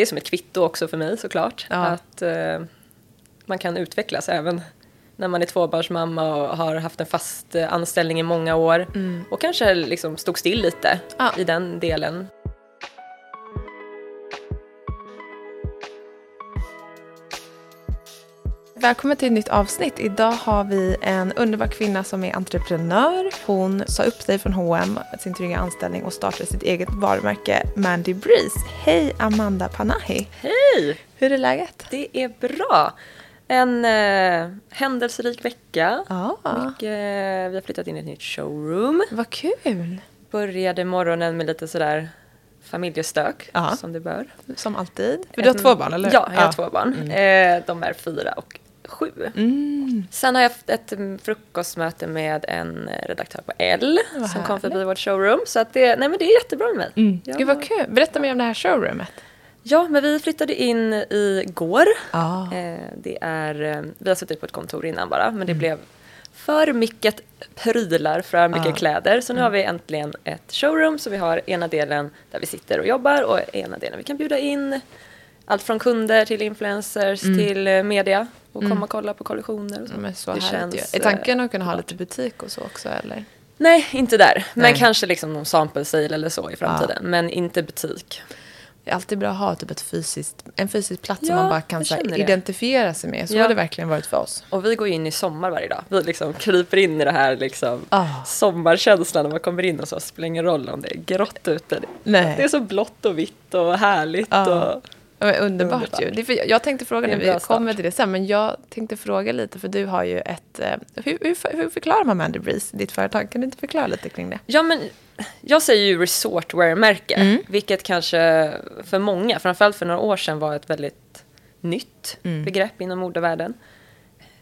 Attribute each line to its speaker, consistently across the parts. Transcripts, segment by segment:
Speaker 1: det är som ett kvitto också för mig såklart.
Speaker 2: Ja.
Speaker 1: Att eh, man kan utvecklas även när man är tvåbarnsmamma och har haft en fast eh, anställning i många år. Och kanske liksom stod still lite
Speaker 2: Ja.
Speaker 1: i den delen.
Speaker 2: Välkommen till ett nytt avsnitt. Idag har vi en underbar kvinna som är entreprenör. Hon sa upp sig från H&M, sin trygga anställning och startade sitt eget varumärke Mandy Breeze. Hej Amanda Panahi!
Speaker 1: Hej!
Speaker 2: Hur är läget?
Speaker 1: Det är bra. En eh, händelserik vecka.
Speaker 2: Ja,
Speaker 1: Mycket, vi har flyttat in i ett nytt showroom.
Speaker 2: vad kul!
Speaker 1: Började morgonen med lite sådär familjestök,
Speaker 2: Ja.
Speaker 1: som det bör.
Speaker 2: Som alltid. För du har två barn, eller
Speaker 1: Ja, jag har två barn. Eh, de är fyra och sju.
Speaker 2: Mm.
Speaker 1: Sen har jag haft ett mm, frukostmöte med en eh, redaktör på L
Speaker 2: Vad
Speaker 1: som kom förbi vårt showroom. Så att det, nej men det är jättebra med mig.
Speaker 2: Mm.
Speaker 1: Ja.
Speaker 2: Gud vad kul! Berätta mer om det här showroomet.
Speaker 1: Ja, men vi flyttade in igår.
Speaker 2: Ja.
Speaker 1: Eh, det är, eh, vi har suttit på ett kontor innan bara,
Speaker 2: Mm.
Speaker 1: men det blev för mycket prylar, för mycket
Speaker 2: Ja.
Speaker 1: kläder. Så nu
Speaker 2: Mm.
Speaker 1: har vi äntligen ett showroom, så vi har ena delen där vi sitter och jobbar och ena delen vi kan bjuda in allt från kunder till influencers
Speaker 2: Mm.
Speaker 1: till eh, media och komma och kolla på kollektioner och så.
Speaker 2: Men så
Speaker 1: det känns,
Speaker 2: ju. Är tanken
Speaker 1: eh,
Speaker 2: att kunna ha lite butik och så också eller?
Speaker 1: Nej, inte där. Men
Speaker 2: Nej.
Speaker 1: kanske liksom någon sample sale eller så i framtiden. Men inte butik.
Speaker 2: Det är alltid bra att ha typ ett fysiskt, en fysisk plats som
Speaker 1: Ja,
Speaker 2: man bara kan så här, identifiera sig med. Så
Speaker 1: Ja.
Speaker 2: har det verkligen varit för oss.
Speaker 1: Och vi går in i sommar varje dag. Vi liksom kryper in i det här liksom
Speaker 2: Ah.
Speaker 1: sommarkänslan när man kommer in och så spelar ingen roll om det är grått ute.
Speaker 2: Nej.
Speaker 1: Det är så blått och vitt och härligt.
Speaker 2: Ja.
Speaker 1: Och,
Speaker 2: Ja, men underbart,
Speaker 1: Underbart.
Speaker 2: ju. Det är för, jag tänkte fråga
Speaker 1: Det är
Speaker 2: nu,
Speaker 1: en
Speaker 2: vi kommer till det sen, men jag tänkte fråga lite, för du har ju ett... Eh, hur, hur, hur förklarar man Mandy Breeze, ditt företag? Kan du inte förklara lite kring det?
Speaker 1: ja, men jag säger ju resortwear-märke,
Speaker 2: Mm.
Speaker 1: vilket kanske för många, framförallt för några år sedan, var ett väldigt nytt
Speaker 2: Mm.
Speaker 1: begrepp inom modevärlden.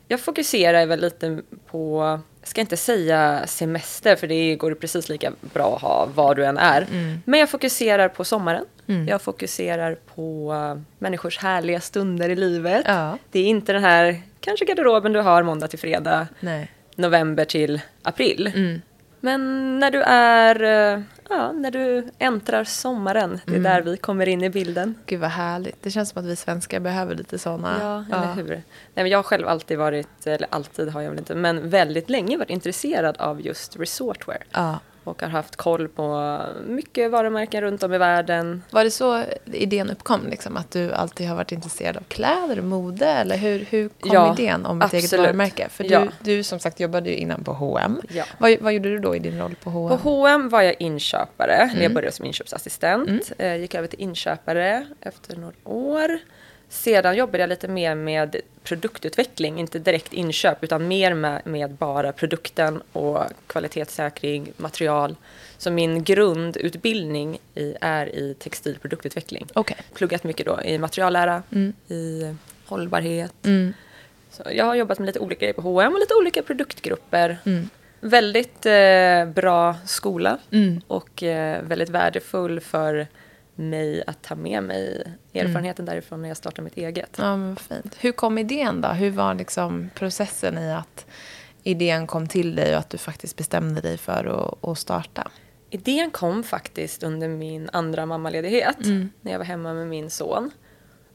Speaker 1: Jag fokuserar väl lite på, jag ska inte säga semester, för det går precis lika bra att ha var du än är.
Speaker 2: Mm.
Speaker 1: Men jag fokuserar på sommaren.
Speaker 2: Mm.
Speaker 1: Jag fokuserar på uh, människors härliga stunder i livet.
Speaker 2: Ja.
Speaker 1: Det är inte den här, kanske garderoben du har måndag till fredag,
Speaker 2: Nej.
Speaker 1: november till april.
Speaker 2: Mm.
Speaker 1: Men när du är, uh, ja, när du äntrar sommaren, det är
Speaker 2: Mm.
Speaker 1: där vi kommer in i bilden.
Speaker 2: Gud vad härligt. Det känns som att vi svenskar behöver lite sådana.
Speaker 1: Ja, eller hur? Nej, men jag har själv alltid varit, eller alltid har jag väl inte, men väldigt länge varit intresserad av just resortwear.
Speaker 2: Ja.
Speaker 1: Och har haft koll på mycket varumärken runt om i världen.
Speaker 2: Var det så idén uppkom, liksom, att du alltid har varit intresserad av kläder och mode? Eller hur, hur kom
Speaker 1: Ja,
Speaker 2: idén om ett eget
Speaker 1: absolut.
Speaker 2: varumärke? För du,
Speaker 1: Ja.
Speaker 2: du som sagt jobbade ju innan på H&M.
Speaker 1: Ja.
Speaker 2: Vad, vad gjorde du då i din roll på H&M?
Speaker 1: På H&M var jag inköpare,
Speaker 2: Mm.
Speaker 1: jag började som inköpsassistent. Eh, gick över till inköpare efter några år. Sedan jobbade jag lite mer med produktutveckling, inte direkt inköp utan mer med, med bara produkten och kvalitetssäkring, material. Så min grundutbildning i, är i textilproduktutveckling.
Speaker 2: Okej.
Speaker 1: Pluggat mycket då i materiallära,
Speaker 2: Mm.
Speaker 1: i hållbarhet.
Speaker 2: Mm.
Speaker 1: Så jag har jobbat med lite olika grejer på H&M och lite olika produktgrupper.
Speaker 2: Mm.
Speaker 1: Väldigt eh, bra skola
Speaker 2: Mm.
Speaker 1: och eh, väldigt värdefull för mig att ta med mig erfarenheten därifrån när jag startade mitt eget.
Speaker 2: Ja, men fint. Hur kom idén då? Hur var liksom processen i att idén kom till dig och att du faktiskt bestämde dig för att, att starta?
Speaker 1: Idén kom faktiskt under min andra mammaledighet
Speaker 2: Mm.
Speaker 1: när jag var hemma med min son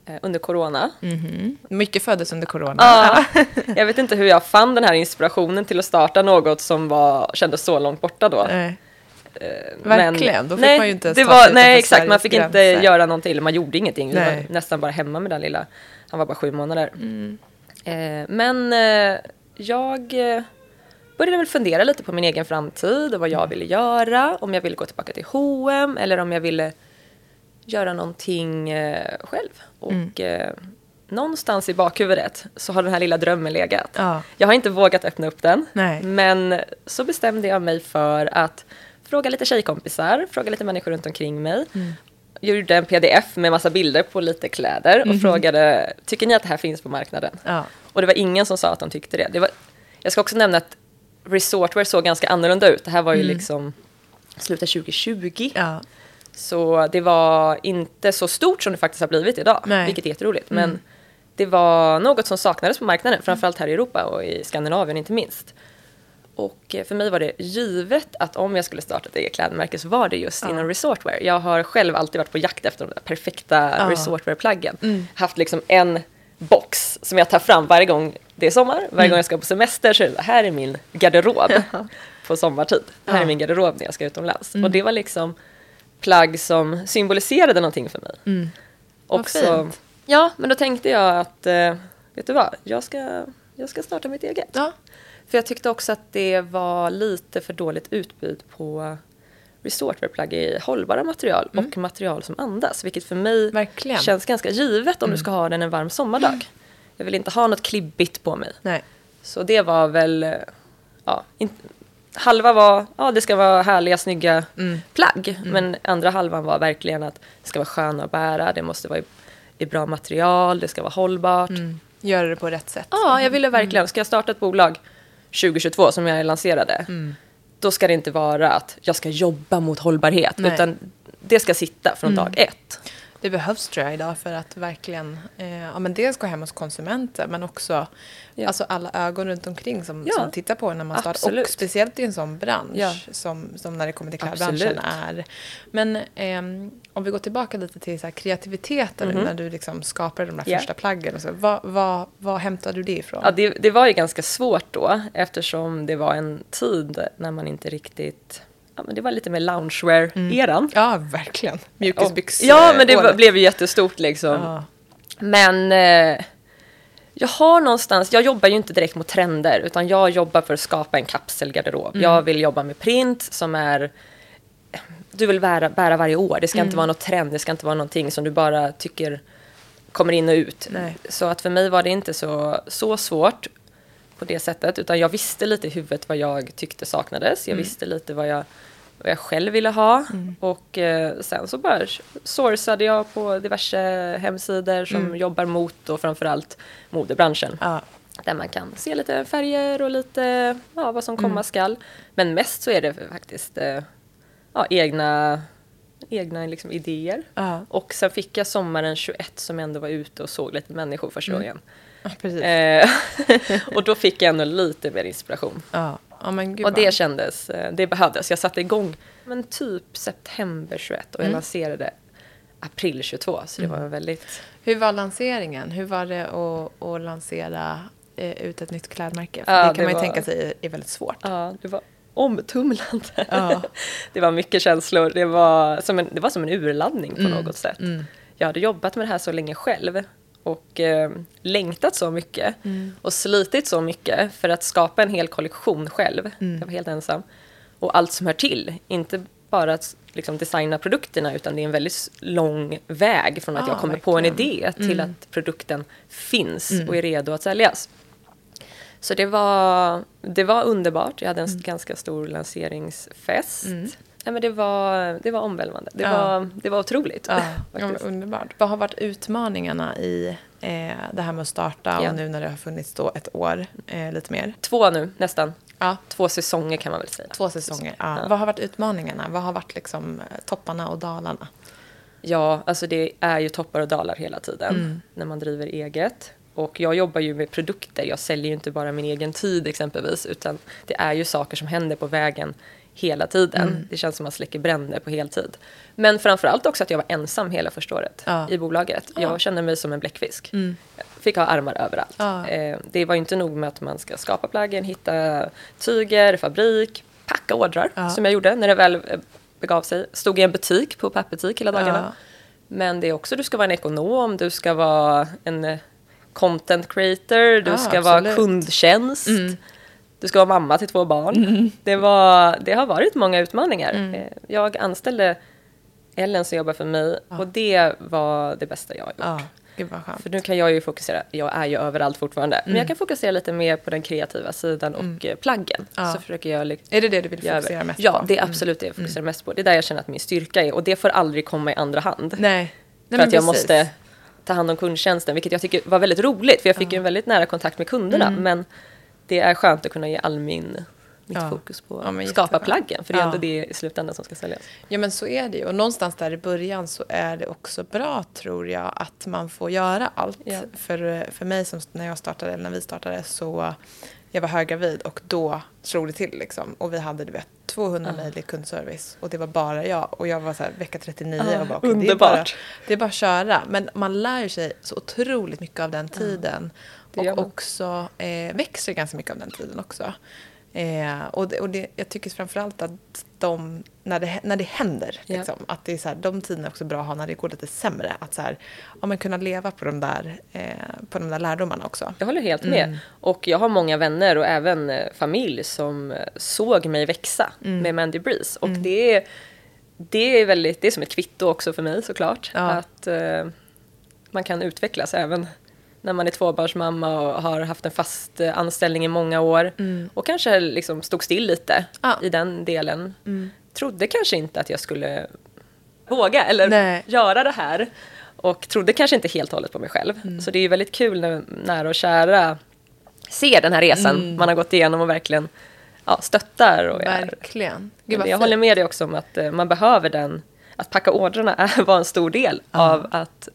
Speaker 1: eh, under corona.
Speaker 2: Mhm. Mycket föddes under corona.
Speaker 1: Ja, jag vet inte hur jag fann den här inspirationen till att starta något som var, kändes så långt borta då.
Speaker 2: Nej.
Speaker 1: Eh,
Speaker 2: Verkligen, då fick
Speaker 1: nej,
Speaker 2: man ju inte ens
Speaker 1: det
Speaker 2: ta
Speaker 1: var,
Speaker 2: sig
Speaker 1: Nej, exakt, man fick inte
Speaker 2: gränser.
Speaker 1: göra någonting, man gjorde ingenting. Vi var nästan bara hemma med den lilla, han var bara sju månader.
Speaker 2: Mm.
Speaker 1: Eh, men eh, jag började väl fundera lite på min egen framtid och vad jag ville göra. Om jag ville gå tillbaka till H&M eller om jag ville göra någonting eh, själv. Och
Speaker 2: Mm.
Speaker 1: någonstans i bakhuvudet så har den här lilla drömmen legat.
Speaker 2: Ja.
Speaker 1: Jag har inte vågat öppna upp den.
Speaker 2: Nej.
Speaker 1: Men så bestämde jag mig för att fråga lite tjejkompisar, fråga lite människor runt omkring mig.
Speaker 2: Mm.
Speaker 1: Gjorde en pdf med massa bilder på lite kläder och
Speaker 2: Mhm.
Speaker 1: frågade, tycker ni att det här finns på marknaden?
Speaker 2: Ja.
Speaker 1: Och det var ingen som sa att de tyckte det. det var, jag ska också nämna att resortwear såg ganska annorlunda ut. Det här var ju
Speaker 2: Mm.
Speaker 1: liksom slutet 2020.
Speaker 2: Ja.
Speaker 1: Så det var inte så stort som det faktiskt har blivit idag,
Speaker 2: Nej.
Speaker 1: vilket är jätteroligt.
Speaker 2: Mm.
Speaker 1: Men det var något som saknades på marknaden, framförallt här i Europa och i Skandinavien inte minst. Och eh, för mig var det givet att om jag skulle starta ett eget klädmärke så var det just
Speaker 2: Ja.
Speaker 1: inom resortwear. Jag har själv alltid varit på jakt efter de där perfekta
Speaker 2: Ja.
Speaker 1: resortwear-plaggen.
Speaker 2: Mm.
Speaker 1: Haft liksom en box som jag tar fram varje gång det är sommar. Varje
Speaker 2: Mm.
Speaker 1: gång jag ska på semester så är det här är min garderob på sommartid. Här är min garderob när jag ska utomlands.
Speaker 2: Mm.
Speaker 1: Och det var liksom plagg som symboliserade någonting för mig.
Speaker 2: Mm. Vad
Speaker 1: Och så,
Speaker 2: fint.
Speaker 1: ja, men då tänkte jag att, eh, vet du vad, jag ska, jag ska starta mitt eget.
Speaker 2: Ja.
Speaker 1: För jag tyckte också att det var lite för dåligt utbud på resortwear-plagg i hållbara material och material som andas. Vilket för mig
Speaker 2: Mm. Verkligen. Mm.
Speaker 1: känns ganska givet om du ska ha den en varm sommardag. Jag vill inte ha något klibbigt på mig.
Speaker 2: Nej.
Speaker 1: Så det var väl, ja, in, halva var, ja det ska vara härliga, snygga
Speaker 2: Mm.
Speaker 1: plagg. Men andra halvan var verkligen att det ska vara sköna att bära, det måste vara i, i bra material, det ska vara hållbart.
Speaker 2: Mm. Göra det på rätt sätt.
Speaker 1: Ja, jag ville verkligen, ska jag starta ett bolag 2022 som jag lanserade,
Speaker 2: Mm.
Speaker 1: då ska det inte vara att jag ska jobba mot hållbarhet,
Speaker 2: Nej.
Speaker 1: utan det ska sitta från
Speaker 2: Mm.
Speaker 1: dag ett.
Speaker 2: Det behövs tror jag idag för att verkligen eh, ja, men dels gå hem hos konsumenter men också
Speaker 1: Ja.
Speaker 2: alltså alla ögon runt omkring som,
Speaker 1: Ja.
Speaker 2: som tittar på när man startar.
Speaker 1: Absolut.
Speaker 2: Och speciellt i en sån bransch som, som när det kommer till klädbranschen är. Men ehm, om vi går tillbaka lite till så här kreativiteten nu
Speaker 1: Mhm.
Speaker 2: när du liksom skapade de där
Speaker 1: Ja.
Speaker 2: första plaggen. Och så, vad, vad, vad hämtade du det ifrån?
Speaker 1: Ja, det, det var ju ganska svårt då eftersom det var en tid när man inte riktigt, ja men det var lite mer loungewear-eran.
Speaker 2: Ja, verkligen. Mjukisbyxor.
Speaker 1: Ja, men det var, blev ju jättestort liksom.
Speaker 2: Ja.
Speaker 1: Men eh, jag har någonstans, jag jobbar ju inte direkt mot trender utan jag jobbar för att skapa en kapselgarderob. Jag vill jobba med print som är du vill bära, bära varje år. Det ska inte vara något trend, det ska inte vara någonting som du bara tycker kommer in och ut.
Speaker 2: Nej.
Speaker 1: Så att för mig var det inte så, så svårt på det sättet utan jag visste lite i huvudet vad jag tyckte saknades. Jag visste lite vad jag, vad jag själv ville ha och eh, sen så bara sourcade jag på diverse hemsidor som jobbar mot och framförallt modebranschen.
Speaker 2: Ja.
Speaker 1: Där man kan se lite färger och lite ja, vad som komma skall. Men mest så är det faktiskt eh, ja, egna, egna liksom, idéer.
Speaker 2: Ja.
Speaker 1: Och sen fick jag sommaren 21 som ändå var ute och såg lite människor första gången. Eh, och då fick jag ändå lite mer inspiration.
Speaker 2: ja. ja, men gud
Speaker 1: Och det kändes, eh, det behövdes. Jag satte igång men typ september 21 och jag
Speaker 2: Mm.
Speaker 1: lanserade april 22. Så det var väldigt...
Speaker 2: Hur var lanseringen? Hur var det att, att lansera eh, ut ett nytt klädmärke? För
Speaker 1: Ja,
Speaker 2: det kan
Speaker 1: det
Speaker 2: man ju
Speaker 1: var-
Speaker 2: tänka sig är väldigt svårt.
Speaker 1: Ja, det var omtumlande.
Speaker 2: Ja.
Speaker 1: det var mycket känslor. Det var som en, det var som en urladdning på
Speaker 2: Mm,
Speaker 1: något sätt.
Speaker 2: mm.
Speaker 1: Jag hade jobbat med det här så länge själv och eh, längtat så mycket
Speaker 2: Mm.
Speaker 1: och slitit så mycket för att skapa en hel kollektion själv.
Speaker 2: Mm.
Speaker 1: Jag var helt ensam. Och allt som hör till. Inte bara att liksom, designa produkterna utan det är en väldigt lång väg från att
Speaker 2: Ja,
Speaker 1: jag kommer på en
Speaker 2: verkligen.
Speaker 1: idé till
Speaker 2: Mm.
Speaker 1: att produkten finns
Speaker 2: Mm.
Speaker 1: och är redo att säljas. Så det var, det var underbart. Jag hade en ganska stor lanseringsfest. Ja, men det, var, det var omvälvande. Det,
Speaker 2: Ja.
Speaker 1: var, det var otroligt.
Speaker 2: Ja, ja, underbart. Vad har varit utmaningarna i eh, det här med att starta
Speaker 1: Ja.
Speaker 2: och nu när det har funnits då ett år eh, lite mer?
Speaker 1: Två nu, nästan.
Speaker 2: Ja,
Speaker 1: Två säsonger kan man väl säga.
Speaker 2: två säsonger. Ja.
Speaker 1: Ja.
Speaker 2: Vad har varit utmaningarna? Vad har varit liksom eh, topparna och dalarna?
Speaker 1: Ja, alltså det är ju toppar och dalar hela tiden
Speaker 2: Mm.
Speaker 1: när man driver eget. Och jag jobbar ju med produkter, jag säljer ju inte bara min egen tid exempelvis, utan det är ju saker som händer på vägen hela tiden.
Speaker 2: Mm.
Speaker 1: Det känns som att man släcker bränder på heltid. Men framförallt också att jag var ensam hela första året
Speaker 2: Ja.
Speaker 1: i bolaget.
Speaker 2: Ja.
Speaker 1: Jag kände mig som en bläckfisk.
Speaker 2: Mm.
Speaker 1: Fick ha armar överallt.
Speaker 2: Ja.
Speaker 1: Eh, det var ju inte nog med att man ska skapa plaggen, hitta tyger, fabrik, packa ordrar, som jag gjorde när det väl eh, begav sig. Stod i en butik, på papperbutik hela dagarna. Men det är också, du ska vara en ekonom, du ska vara en eh, content creator, du ska
Speaker 2: absolut.
Speaker 1: vara kundtjänst.
Speaker 2: Mm.
Speaker 1: Du ska vara mamma till två barn. Det, var, det har varit många utmaningar.
Speaker 2: Mm.
Speaker 1: Eh, Jag anställde Ellen som jobbar för mig
Speaker 2: Ja.
Speaker 1: och det var det bästa jag har gjort.
Speaker 2: Ja, gud vad skönt.
Speaker 1: För nu kan jag ju fokusera, jag är ju överallt fortfarande, men
Speaker 2: Mm.
Speaker 1: jag kan fokusera lite mer på den kreativa sidan och eh, plaggen.
Speaker 2: Ja.
Speaker 1: Så försöker jag
Speaker 2: Är det det du vill fokusera mest
Speaker 1: ja,
Speaker 2: på?
Speaker 1: det är absolut det jag fokuserar mest på. Det är där jag känner att min styrka är och det får aldrig komma i andra hand.
Speaker 2: Nej. Nej
Speaker 1: för att jag
Speaker 2: precis.
Speaker 1: måste ta hand om kundtjänsten, vilket jag tycker var väldigt roligt, för jag fick
Speaker 2: Ja.
Speaker 1: ju en väldigt nära kontakt med kunderna.
Speaker 2: Mm.
Speaker 1: Men det är skönt att kunna ge all min, mitt
Speaker 2: Ja.
Speaker 1: fokus på
Speaker 2: Ja,
Speaker 1: att skapa
Speaker 2: jättebra.
Speaker 1: plaggen, för det är
Speaker 2: Ja.
Speaker 1: ändå det i slutändan som ska säljas.
Speaker 2: Ja men så är det ju. Och någonstans där i början så är det också bra tror jag att man får göra allt.
Speaker 1: Ja.
Speaker 2: För, för mig som när jag startade, eller när vi startade så jag var höggravid och då slog det till liksom. Och vi hade du vet 200
Speaker 1: Ja.
Speaker 2: mejl i kundservice och det var bara jag. Och jag var så här vecka 39
Speaker 1: Ja,
Speaker 2: och bara, okej, det, är bara,
Speaker 1: underbart.
Speaker 2: det är bara att köra. Men man lär sig så otroligt mycket av den tiden.
Speaker 1: gör
Speaker 2: och också eh, växer ganska mycket av den tiden också. Eh, och det, och det, jag tycker framförallt att de, när det, när det händer,
Speaker 1: Ja.
Speaker 2: liksom, att det är så här, de tiderna är också bra att ha när det går lite sämre. Att så här, ja, men kunna leva på de, där, eh, på de där lärdomarna också.
Speaker 1: Jag håller helt med.
Speaker 2: Mm.
Speaker 1: Och jag har många vänner och även eh, familj som eh, såg mig växa
Speaker 2: Mm.
Speaker 1: med Mandy Breeze. Och det, är, det är väldigt, det är som ett kvitto också för mig såklart.
Speaker 2: Ja.
Speaker 1: Att eh, man kan utvecklas även när man är tvåbarnsmamma och har haft en fast eh, anställning i många år. Och kanske liksom stod still lite
Speaker 2: Mm. Ja.
Speaker 1: i den delen. Trodde kanske inte att jag skulle våga eller
Speaker 2: Nej.
Speaker 1: göra det här. Och trodde kanske inte helt och hållet på mig själv.
Speaker 2: Mm.
Speaker 1: Så det är ju väldigt kul när nära och kära ser den här resan
Speaker 2: Mm.
Speaker 1: man har gått igenom och verkligen ja, stöttar. Och.
Speaker 2: Verkligen. Gud,
Speaker 1: Jag
Speaker 2: fint.
Speaker 1: håller med dig också om att eh, man behöver den. Att packa ordrarna var en stor del av att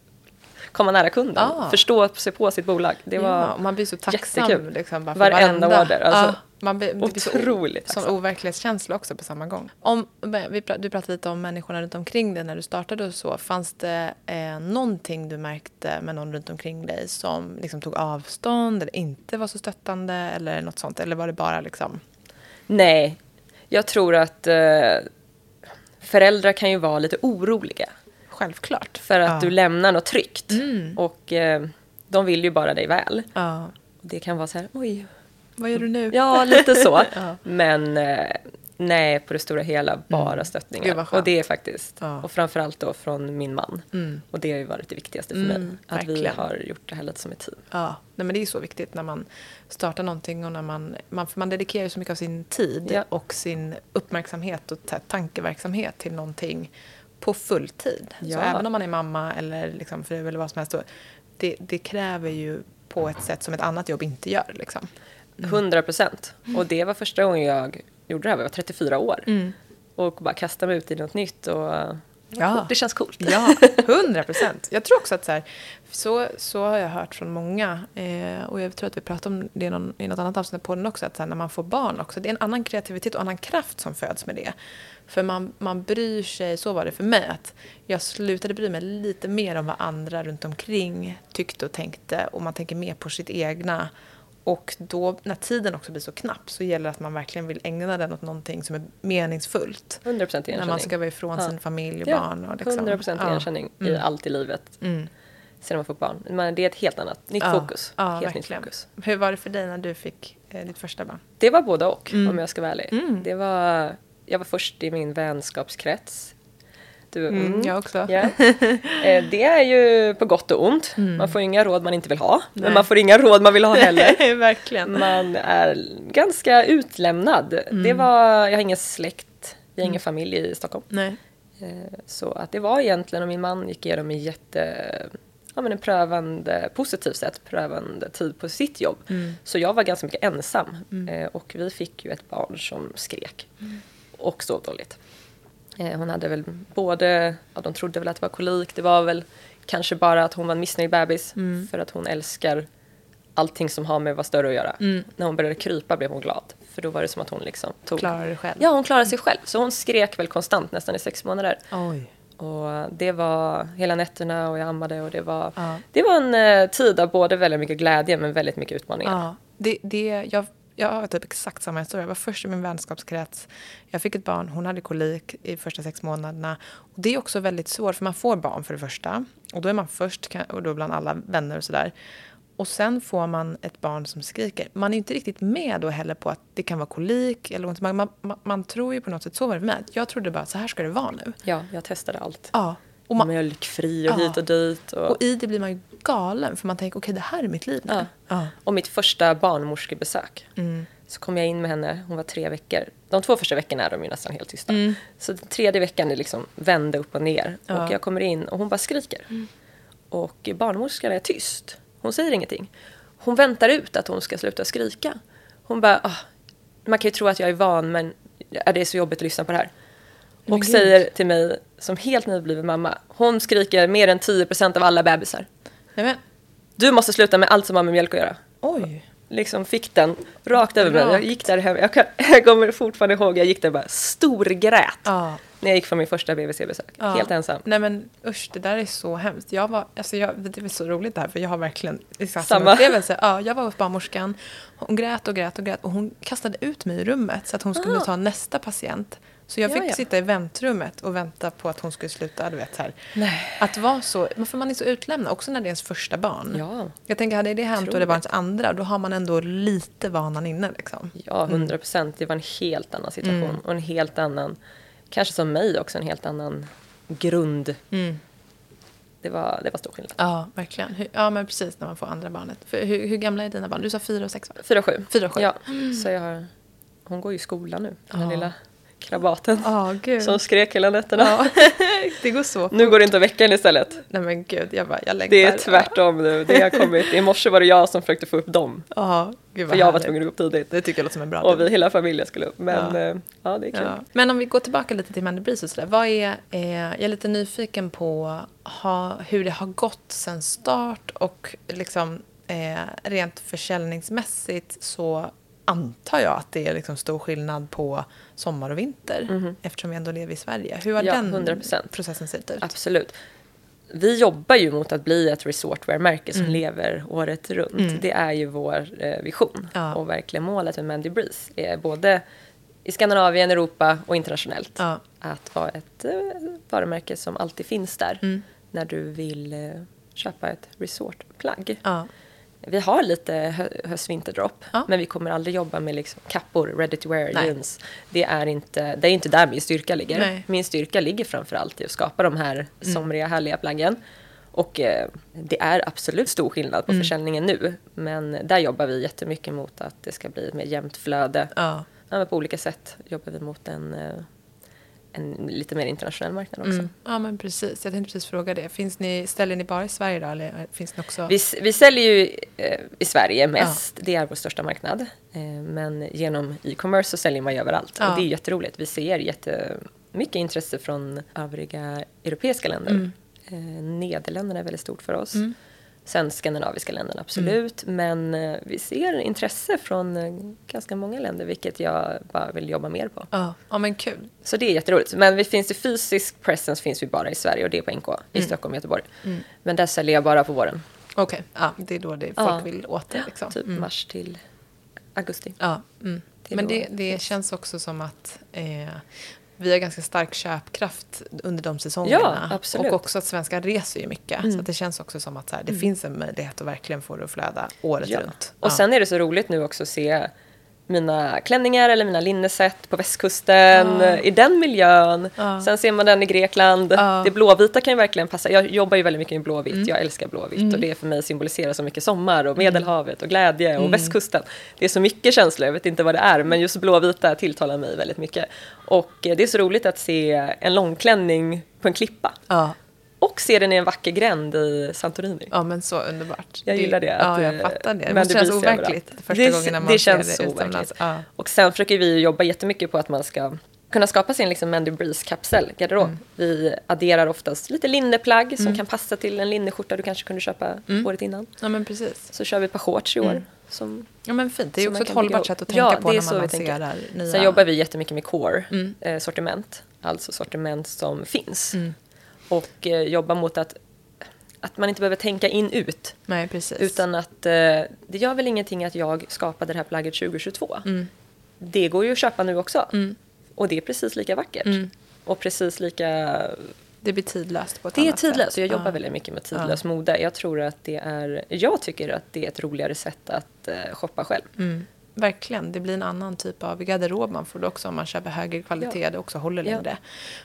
Speaker 1: komma nära kunden.
Speaker 2: Ja.
Speaker 1: Förstå sig på sitt bolag. Det var
Speaker 2: ja, man blir så tacksam.
Speaker 1: jättekul.
Speaker 2: Liksom, bara för
Speaker 1: Varenda order, alltså.
Speaker 2: ja, man blir, det blir så
Speaker 1: otroligt
Speaker 2: Som
Speaker 1: tacksam.
Speaker 2: overklighetskänsla också på samma gång. Om, vi, du pratade lite om människorna runt omkring dig när du startade och så. Fanns det eh, någonting du märkte med någon runt omkring dig som liksom tog avstånd eller inte var så stöttande eller något sånt? Eller var det bara liksom...
Speaker 1: Nej, jag tror att eh, föräldrar kan ju vara lite oroliga.
Speaker 2: Självklart.
Speaker 1: För att
Speaker 2: ja.
Speaker 1: du lämnar något tryggt.
Speaker 2: Mm.
Speaker 1: Och eh, de vill ju bara dig väl.
Speaker 2: Ja.
Speaker 1: Det kan vara så här, oj,
Speaker 2: Vad gör du nu?
Speaker 1: ja lite så.
Speaker 2: Ja.
Speaker 1: Men eh, nej, på det stora hela bara stöttningar.
Speaker 2: Gud, vad skönt.
Speaker 1: och det är faktiskt,
Speaker 2: Ja.
Speaker 1: och framförallt då från min man.
Speaker 2: Mm.
Speaker 1: Och det har ju varit det viktigaste för
Speaker 2: Mm,
Speaker 1: mig. Att vi
Speaker 2: verkligen.
Speaker 1: har gjort det här lite som ett team.
Speaker 2: Ja, nej men det är så viktigt när man startar någonting och när man, man, för man dedikerar ju så mycket av sin tid
Speaker 1: Ja.
Speaker 2: och sin uppmärksamhet och ta- tankeverksamhet till någonting på fulltid. Så
Speaker 1: Ja.
Speaker 2: även om man är mamma eller liksom fru eller vad som helst, det, det kräver ju på ett sätt som ett annat jobb inte gör. Liksom.
Speaker 1: 100 procent. Och det var första gången jag gjorde det här, jag var 34 år. Och bara kastade mig ut i något nytt och
Speaker 2: Ja.
Speaker 1: det känns coolt.
Speaker 2: Ja, hundra procent. Jag tror också att så, här, så, så har jag hört från många, eh, och jag tror att vi pratade om det i, någon, i något annat avsnitt på den också, att här, när man får barn också, det är en annan kreativitet och annan kraft som föds med det. För man, man bryr sig, så var det för mig, att jag slutade bry mig lite mer om vad andra runt omkring tyckte och tänkte och man tänker mer på sitt egna. Och då, när tiden också blir så knapp, så gäller det att man verkligen vill ägna den åt någonting som är meningsfullt.
Speaker 1: 100 procent
Speaker 2: När
Speaker 1: igenkänning.
Speaker 2: man ska vara ifrån
Speaker 1: Ja.
Speaker 2: sin familj och
Speaker 1: Ja,
Speaker 2: barn. Och liksom.
Speaker 1: 100 procent
Speaker 2: Ja.
Speaker 1: igenkänning i
Speaker 2: Mm.
Speaker 1: allt i livet.
Speaker 2: Mm.
Speaker 1: Sen man får barn. Men det är ett helt annat, nytt fokus. helt nytt fokus.
Speaker 2: Hur var det för dig när du fick eh, ditt första barn?
Speaker 1: Det var både och,
Speaker 2: Mm.
Speaker 1: om jag ska vara ärlig.
Speaker 2: Mm.
Speaker 1: Det var, jag var först i min vänskapskrets. Du, mm.
Speaker 2: Jag också.
Speaker 1: Eh, Det är ju på gott och ont.
Speaker 2: Mm.
Speaker 1: Man får inga råd man inte vill ha,
Speaker 2: Nej.
Speaker 1: men man får inga råd man vill ha heller.
Speaker 2: Verkligen.
Speaker 1: Man är ganska utlämnad.
Speaker 2: Mm.
Speaker 1: Det var, jag har ingen släkt, vi har ingen familj i Stockholm.
Speaker 2: Nej.
Speaker 1: Eh, Så att det var egentligen, och min man gick igenom en jätte, ja men en prövande, positivt sätt, prövande tid på sitt jobb.
Speaker 2: Mm.
Speaker 1: Så jag var ganska mycket ensam.
Speaker 2: Mm.
Speaker 1: Eh, Och vi fick ju ett barn som skrek. Och sov dåligt. Eh, Hon hade väl både, ja de trodde väl att det var kolik, det var väl kanske bara att hon var en missnöjd bebis.
Speaker 2: Mm.
Speaker 1: För att hon älskar allting som har med vara större att göra.
Speaker 2: Mm.
Speaker 1: När hon började krypa blev hon glad. För då var det som att hon liksom tog...
Speaker 2: Klarar du själv?
Speaker 1: Ja, hon klarade sig själv. Så hon skrek väl konstant nästan i sex månader.
Speaker 2: Oj.
Speaker 1: Och det var hela nätterna och jag ammade och det var,
Speaker 2: Ja.
Speaker 1: det var en eh, tid av både väldigt mycket glädje men väldigt mycket utmaningar.
Speaker 2: Ja, det, det, jag, jag har typ exakt samma historia. Jag var först i min vänskapskrets. Jag fick ett barn, hon hade kolik i första sex månaderna. Och det är också väldigt svårt, för man får barn för det första. Och då är man först, och då bland alla vänner och sådär. Och sen får man ett barn som skriker. Man är inte riktigt med då heller på att det kan vara kolik. Eller. Man, man, man, tror ju på något sätt, så var det för mig. Jag trodde bara så här ska det vara nu.
Speaker 1: Ja, jag testade allt.
Speaker 2: Ja. Och, man,
Speaker 1: Mjölkfri och
Speaker 2: Ja.
Speaker 1: hit och dit. Och,
Speaker 2: och i det blir man ju galen. För man tänker, okej det här är mitt liv nu.
Speaker 1: Ja.
Speaker 2: Ja.
Speaker 1: och mitt första barnmorskebesök.
Speaker 2: Mm.
Speaker 1: Så kom jag in med henne, hon var tre veckor. De två första veckorna är de ju nästan helt tysta.
Speaker 2: Mm.
Speaker 1: Så den tredje veckan är liksom vände upp och ner.
Speaker 2: Ja. Mm.
Speaker 1: Och jag kommer in och hon bara skriker. Och barnmorskan är tyst. Hon säger ingenting. Hon väntar ut att hon ska sluta skrika. Hon bara, ah, man kan ju tro att jag är van men är det är så jobbigt att lyssna på det här.
Speaker 2: Men
Speaker 1: Och
Speaker 2: gud.
Speaker 1: säger till mig, som helt nybliven mamma, hon skriker mer än 10% av alla bebisar.
Speaker 2: Nej, men,
Speaker 1: Du måste sluta med allt som har med mjölk att göra.
Speaker 2: oj.
Speaker 1: liksom fick den rakt över mig. Jag
Speaker 2: Rakt.
Speaker 1: gick där hem, jag, kan, jag kommer fortfarande ihåg, jag gick där och bara storgrät
Speaker 2: Ja.
Speaker 1: när jag gick för min första BVC-besök.
Speaker 2: Ja.
Speaker 1: Helt ensam.
Speaker 2: Nej men usch, det där är så hemskt. Jag var, alltså jag, det är så roligt det här för jag har verkligen exakt
Speaker 1: Samma.
Speaker 2: samma upplevelse. Ja, jag var hos barnmorskan, hon grät och grät och grät och hon kastade ut mig i rummet så att hon skulle
Speaker 1: Ah.
Speaker 2: ta nästa patient. Så jag
Speaker 1: Ja,
Speaker 2: fick
Speaker 1: ja.
Speaker 2: sitta i väntrummet och vänta på att hon skulle sluta, du vet här.
Speaker 1: Nej.
Speaker 2: Att vara så, men för man är så utlämnad, också när det är ens första barn.
Speaker 1: Ja,
Speaker 2: Jag tänker, hade det hänt och det var ens andra, då har man ändå lite vanan inne liksom.
Speaker 1: ja, 100 procent. Det var en helt annan situation
Speaker 2: Mm.
Speaker 1: och en helt annan, kanske som mig också, en helt annan grund. Det var, det var stor skillnad.
Speaker 2: Ja, verkligen. Ja, men precis när man får andra barnet. För, hur, hur gamla är dina barn? Du sa fyra och sex va?
Speaker 1: Fyra sju.
Speaker 2: Fyra och sju.
Speaker 1: Ja, så jag har, hon går ju i skolan nu, den
Speaker 2: Ja.
Speaker 1: lilla krabaten.
Speaker 2: Gud.
Speaker 1: Som skrek hela nätterna.
Speaker 2: Ja, det går så.
Speaker 1: Nu går det inte att väcka henne istället.
Speaker 2: Nej men gud, jag bara, jag längtar.
Speaker 1: Det är tvärtom nu. Det har kommit. I morse var det jag som försökte få upp dem.
Speaker 2: Ja, gud vad
Speaker 1: För jag var tvungen att gå upp tidigt.
Speaker 2: Det tycker jag låter som en bra
Speaker 1: Och vi, hela familjen skulle upp. Men
Speaker 2: Ja.
Speaker 1: ja, ja det är kul.
Speaker 2: Ja. Men om vi går tillbaka lite till Mandy Breeze och sådär. Vad är, eh, jag är lite nyfiken på ha, hur det har gått sen start och liksom eh, rent försäljningsmässigt så antar jag att det är liksom stor skillnad på sommar och vinter eftersom vi ändå lever i Sverige. Hur har.
Speaker 1: Ja,
Speaker 2: den
Speaker 1: 100%.
Speaker 2: processen sett ut?
Speaker 1: Absolut. Vi jobbar ju mot att bli ett resortwear-märke som lever året runt.
Speaker 2: Mm.
Speaker 1: Det är ju vår eh, vision.
Speaker 2: Ja.
Speaker 1: Och verkligen målet med Mandy Breeze är både i Skandinavien, Europa och internationellt.
Speaker 2: Ja.
Speaker 1: Att vara ett eh, varumärke som alltid finns där
Speaker 2: Mm.
Speaker 1: när du vill eh, köpa ett resortplagg.
Speaker 2: Ja.
Speaker 1: Vi har lite hö- höst-vinterdropp,
Speaker 2: Ja.
Speaker 1: men vi kommer aldrig jobba med liksom kappor, ready to wear,
Speaker 2: Nej.
Speaker 1: jeans. Det är, inte, det är inte där min styrka ligger.
Speaker 2: Nej.
Speaker 1: Min styrka ligger framförallt i att skapa de här
Speaker 2: Mm.
Speaker 1: somriga, härliga plaggen. Och eh, det är absolut stor skillnad på
Speaker 2: Mm.
Speaker 1: försäljningen nu, men där jobbar vi jättemycket mot att det ska bli ett mer jämnt flöde.
Speaker 2: Ja.
Speaker 1: Ja, men på olika sätt jobbar vi mot en, eh, en lite mer internationell marknad också.
Speaker 2: Mm. ja, men precis. Jag tänkte precis fråga det. Finns ni, ställer ni bara i Sverige då eller finns ni också?
Speaker 1: Vi, vi säljer ju eh, i Sverige mest, det är vår största marknad. Eh, men genom e-commerce så säljer man ju överallt
Speaker 2: Ja.
Speaker 1: och det är jätteroligt. Vi ser jättemycket intresse från övriga europeiska länder.
Speaker 2: Mm.
Speaker 1: Eh, Nederländerna är väldigt stort för oss.
Speaker 2: Mm.
Speaker 1: Sen skandinaviska länderna absolut, men eh, vi ser intresse från eh, ganska många länder vilket jag bara vill jobba mer på.
Speaker 2: Ja. ja, men kul.
Speaker 1: Så det är jätteroligt. Men vi finns i fysisk presence finns vi bara i Sverige och det är på NK i
Speaker 2: Mm.
Speaker 1: Stockholm och Göteborg. Men där säljer jag bara på våren.
Speaker 2: Okej, ja, det är då det folk
Speaker 1: Ja.
Speaker 2: vill åt det. Liksom.
Speaker 1: Typ
Speaker 2: Mm.
Speaker 1: mars till augusti.
Speaker 2: Ja, mm. Men det,
Speaker 1: det
Speaker 2: känns också som att eh, vi har ganska stark köpkraft under de säsongerna.
Speaker 1: Ja.
Speaker 2: Och också att svenskar reser ju mycket.
Speaker 1: Mm.
Speaker 2: Så det känns också som att så här, det finns en möjlighet att verkligen få det att flöda året
Speaker 1: Ja.
Speaker 2: runt.
Speaker 1: Och sen är det så roligt nu också att se mina klänningar eller mina linneset på västkusten,
Speaker 2: Ja.
Speaker 1: i den miljön.
Speaker 2: Ja.
Speaker 1: Sen ser man den i Grekland.
Speaker 2: Ja. Mm.
Speaker 1: Det blåvita kan ju verkligen passa. Jag jobbar ju väldigt mycket med blåvitt. Jag älskar blåvitt och det för mig symboliserar så mycket sommar och Medelhavet och glädje och
Speaker 2: Mm.
Speaker 1: västkusten. Det är så mycket känslor, jag vet inte vad det är, men just blåvita tilltalar mig väldigt mycket. Och eh, det är så roligt att se en långklänning på en klippa. Och se den i en vacker gränd i Santorini.
Speaker 2: ja, men så underbart.
Speaker 1: Jag gillar det,
Speaker 2: Ja,
Speaker 1: att,
Speaker 2: jag
Speaker 1: eh,
Speaker 2: fattar det. Det
Speaker 1: men det blir så
Speaker 2: overkligt första
Speaker 1: Det-
Speaker 2: gången när man
Speaker 1: det
Speaker 2: ser
Speaker 1: känns
Speaker 2: det utomlands. Ja.
Speaker 1: Och sen försöker vi jobba jättemycket på att man ska kunna skapa sin liksom Mandy Breeze-kapsel, garderob.
Speaker 2: Mm.
Speaker 1: Vi adderar oftast lite linneplagg som kan passa till en linneskjorta du kanske kunde köpa
Speaker 2: Mm.
Speaker 1: året innan.
Speaker 2: ja, men precis.
Speaker 1: Så kör vi ett par shorts i år.
Speaker 2: Mm.
Speaker 1: Som,
Speaker 2: Ja, men fint. Det är ju också ett hållbart sätt att tänka
Speaker 1: Ja,
Speaker 2: på
Speaker 1: det är
Speaker 2: när man lanserar nya...
Speaker 1: Sen jobbar vi jättemycket med core
Speaker 2: Mm.
Speaker 1: eh, sortiment, alltså sortiment som finns.
Speaker 2: Mm.
Speaker 1: Och eh, jobba mot att, att man inte behöver tänka in ut.
Speaker 2: Nej, precis.
Speaker 1: Utan att eh, det gör väl ingenting att jag skapade det här plagget 2022.
Speaker 2: Mm.
Speaker 1: Det går ju att köpa nu också.
Speaker 2: Mm.
Speaker 1: Och det är precis lika vackert.
Speaker 2: Mm.
Speaker 1: Och precis lika...
Speaker 2: Det blir tidlöst på ett
Speaker 1: Det är
Speaker 2: annat
Speaker 1: tidlöst.
Speaker 2: sätt.
Speaker 1: Jag jobbar
Speaker 2: Ja.
Speaker 1: väldigt mycket med tidlös mode. Jag tror att det är... Jag tycker att det är ett roligare sätt att eh, shoppa själv.
Speaker 2: Verkligen, det blir en annan typ av garderob man får också om man köper högre kvalitet,
Speaker 1: Ja.
Speaker 2: det också håller
Speaker 1: Ja.
Speaker 2: längre.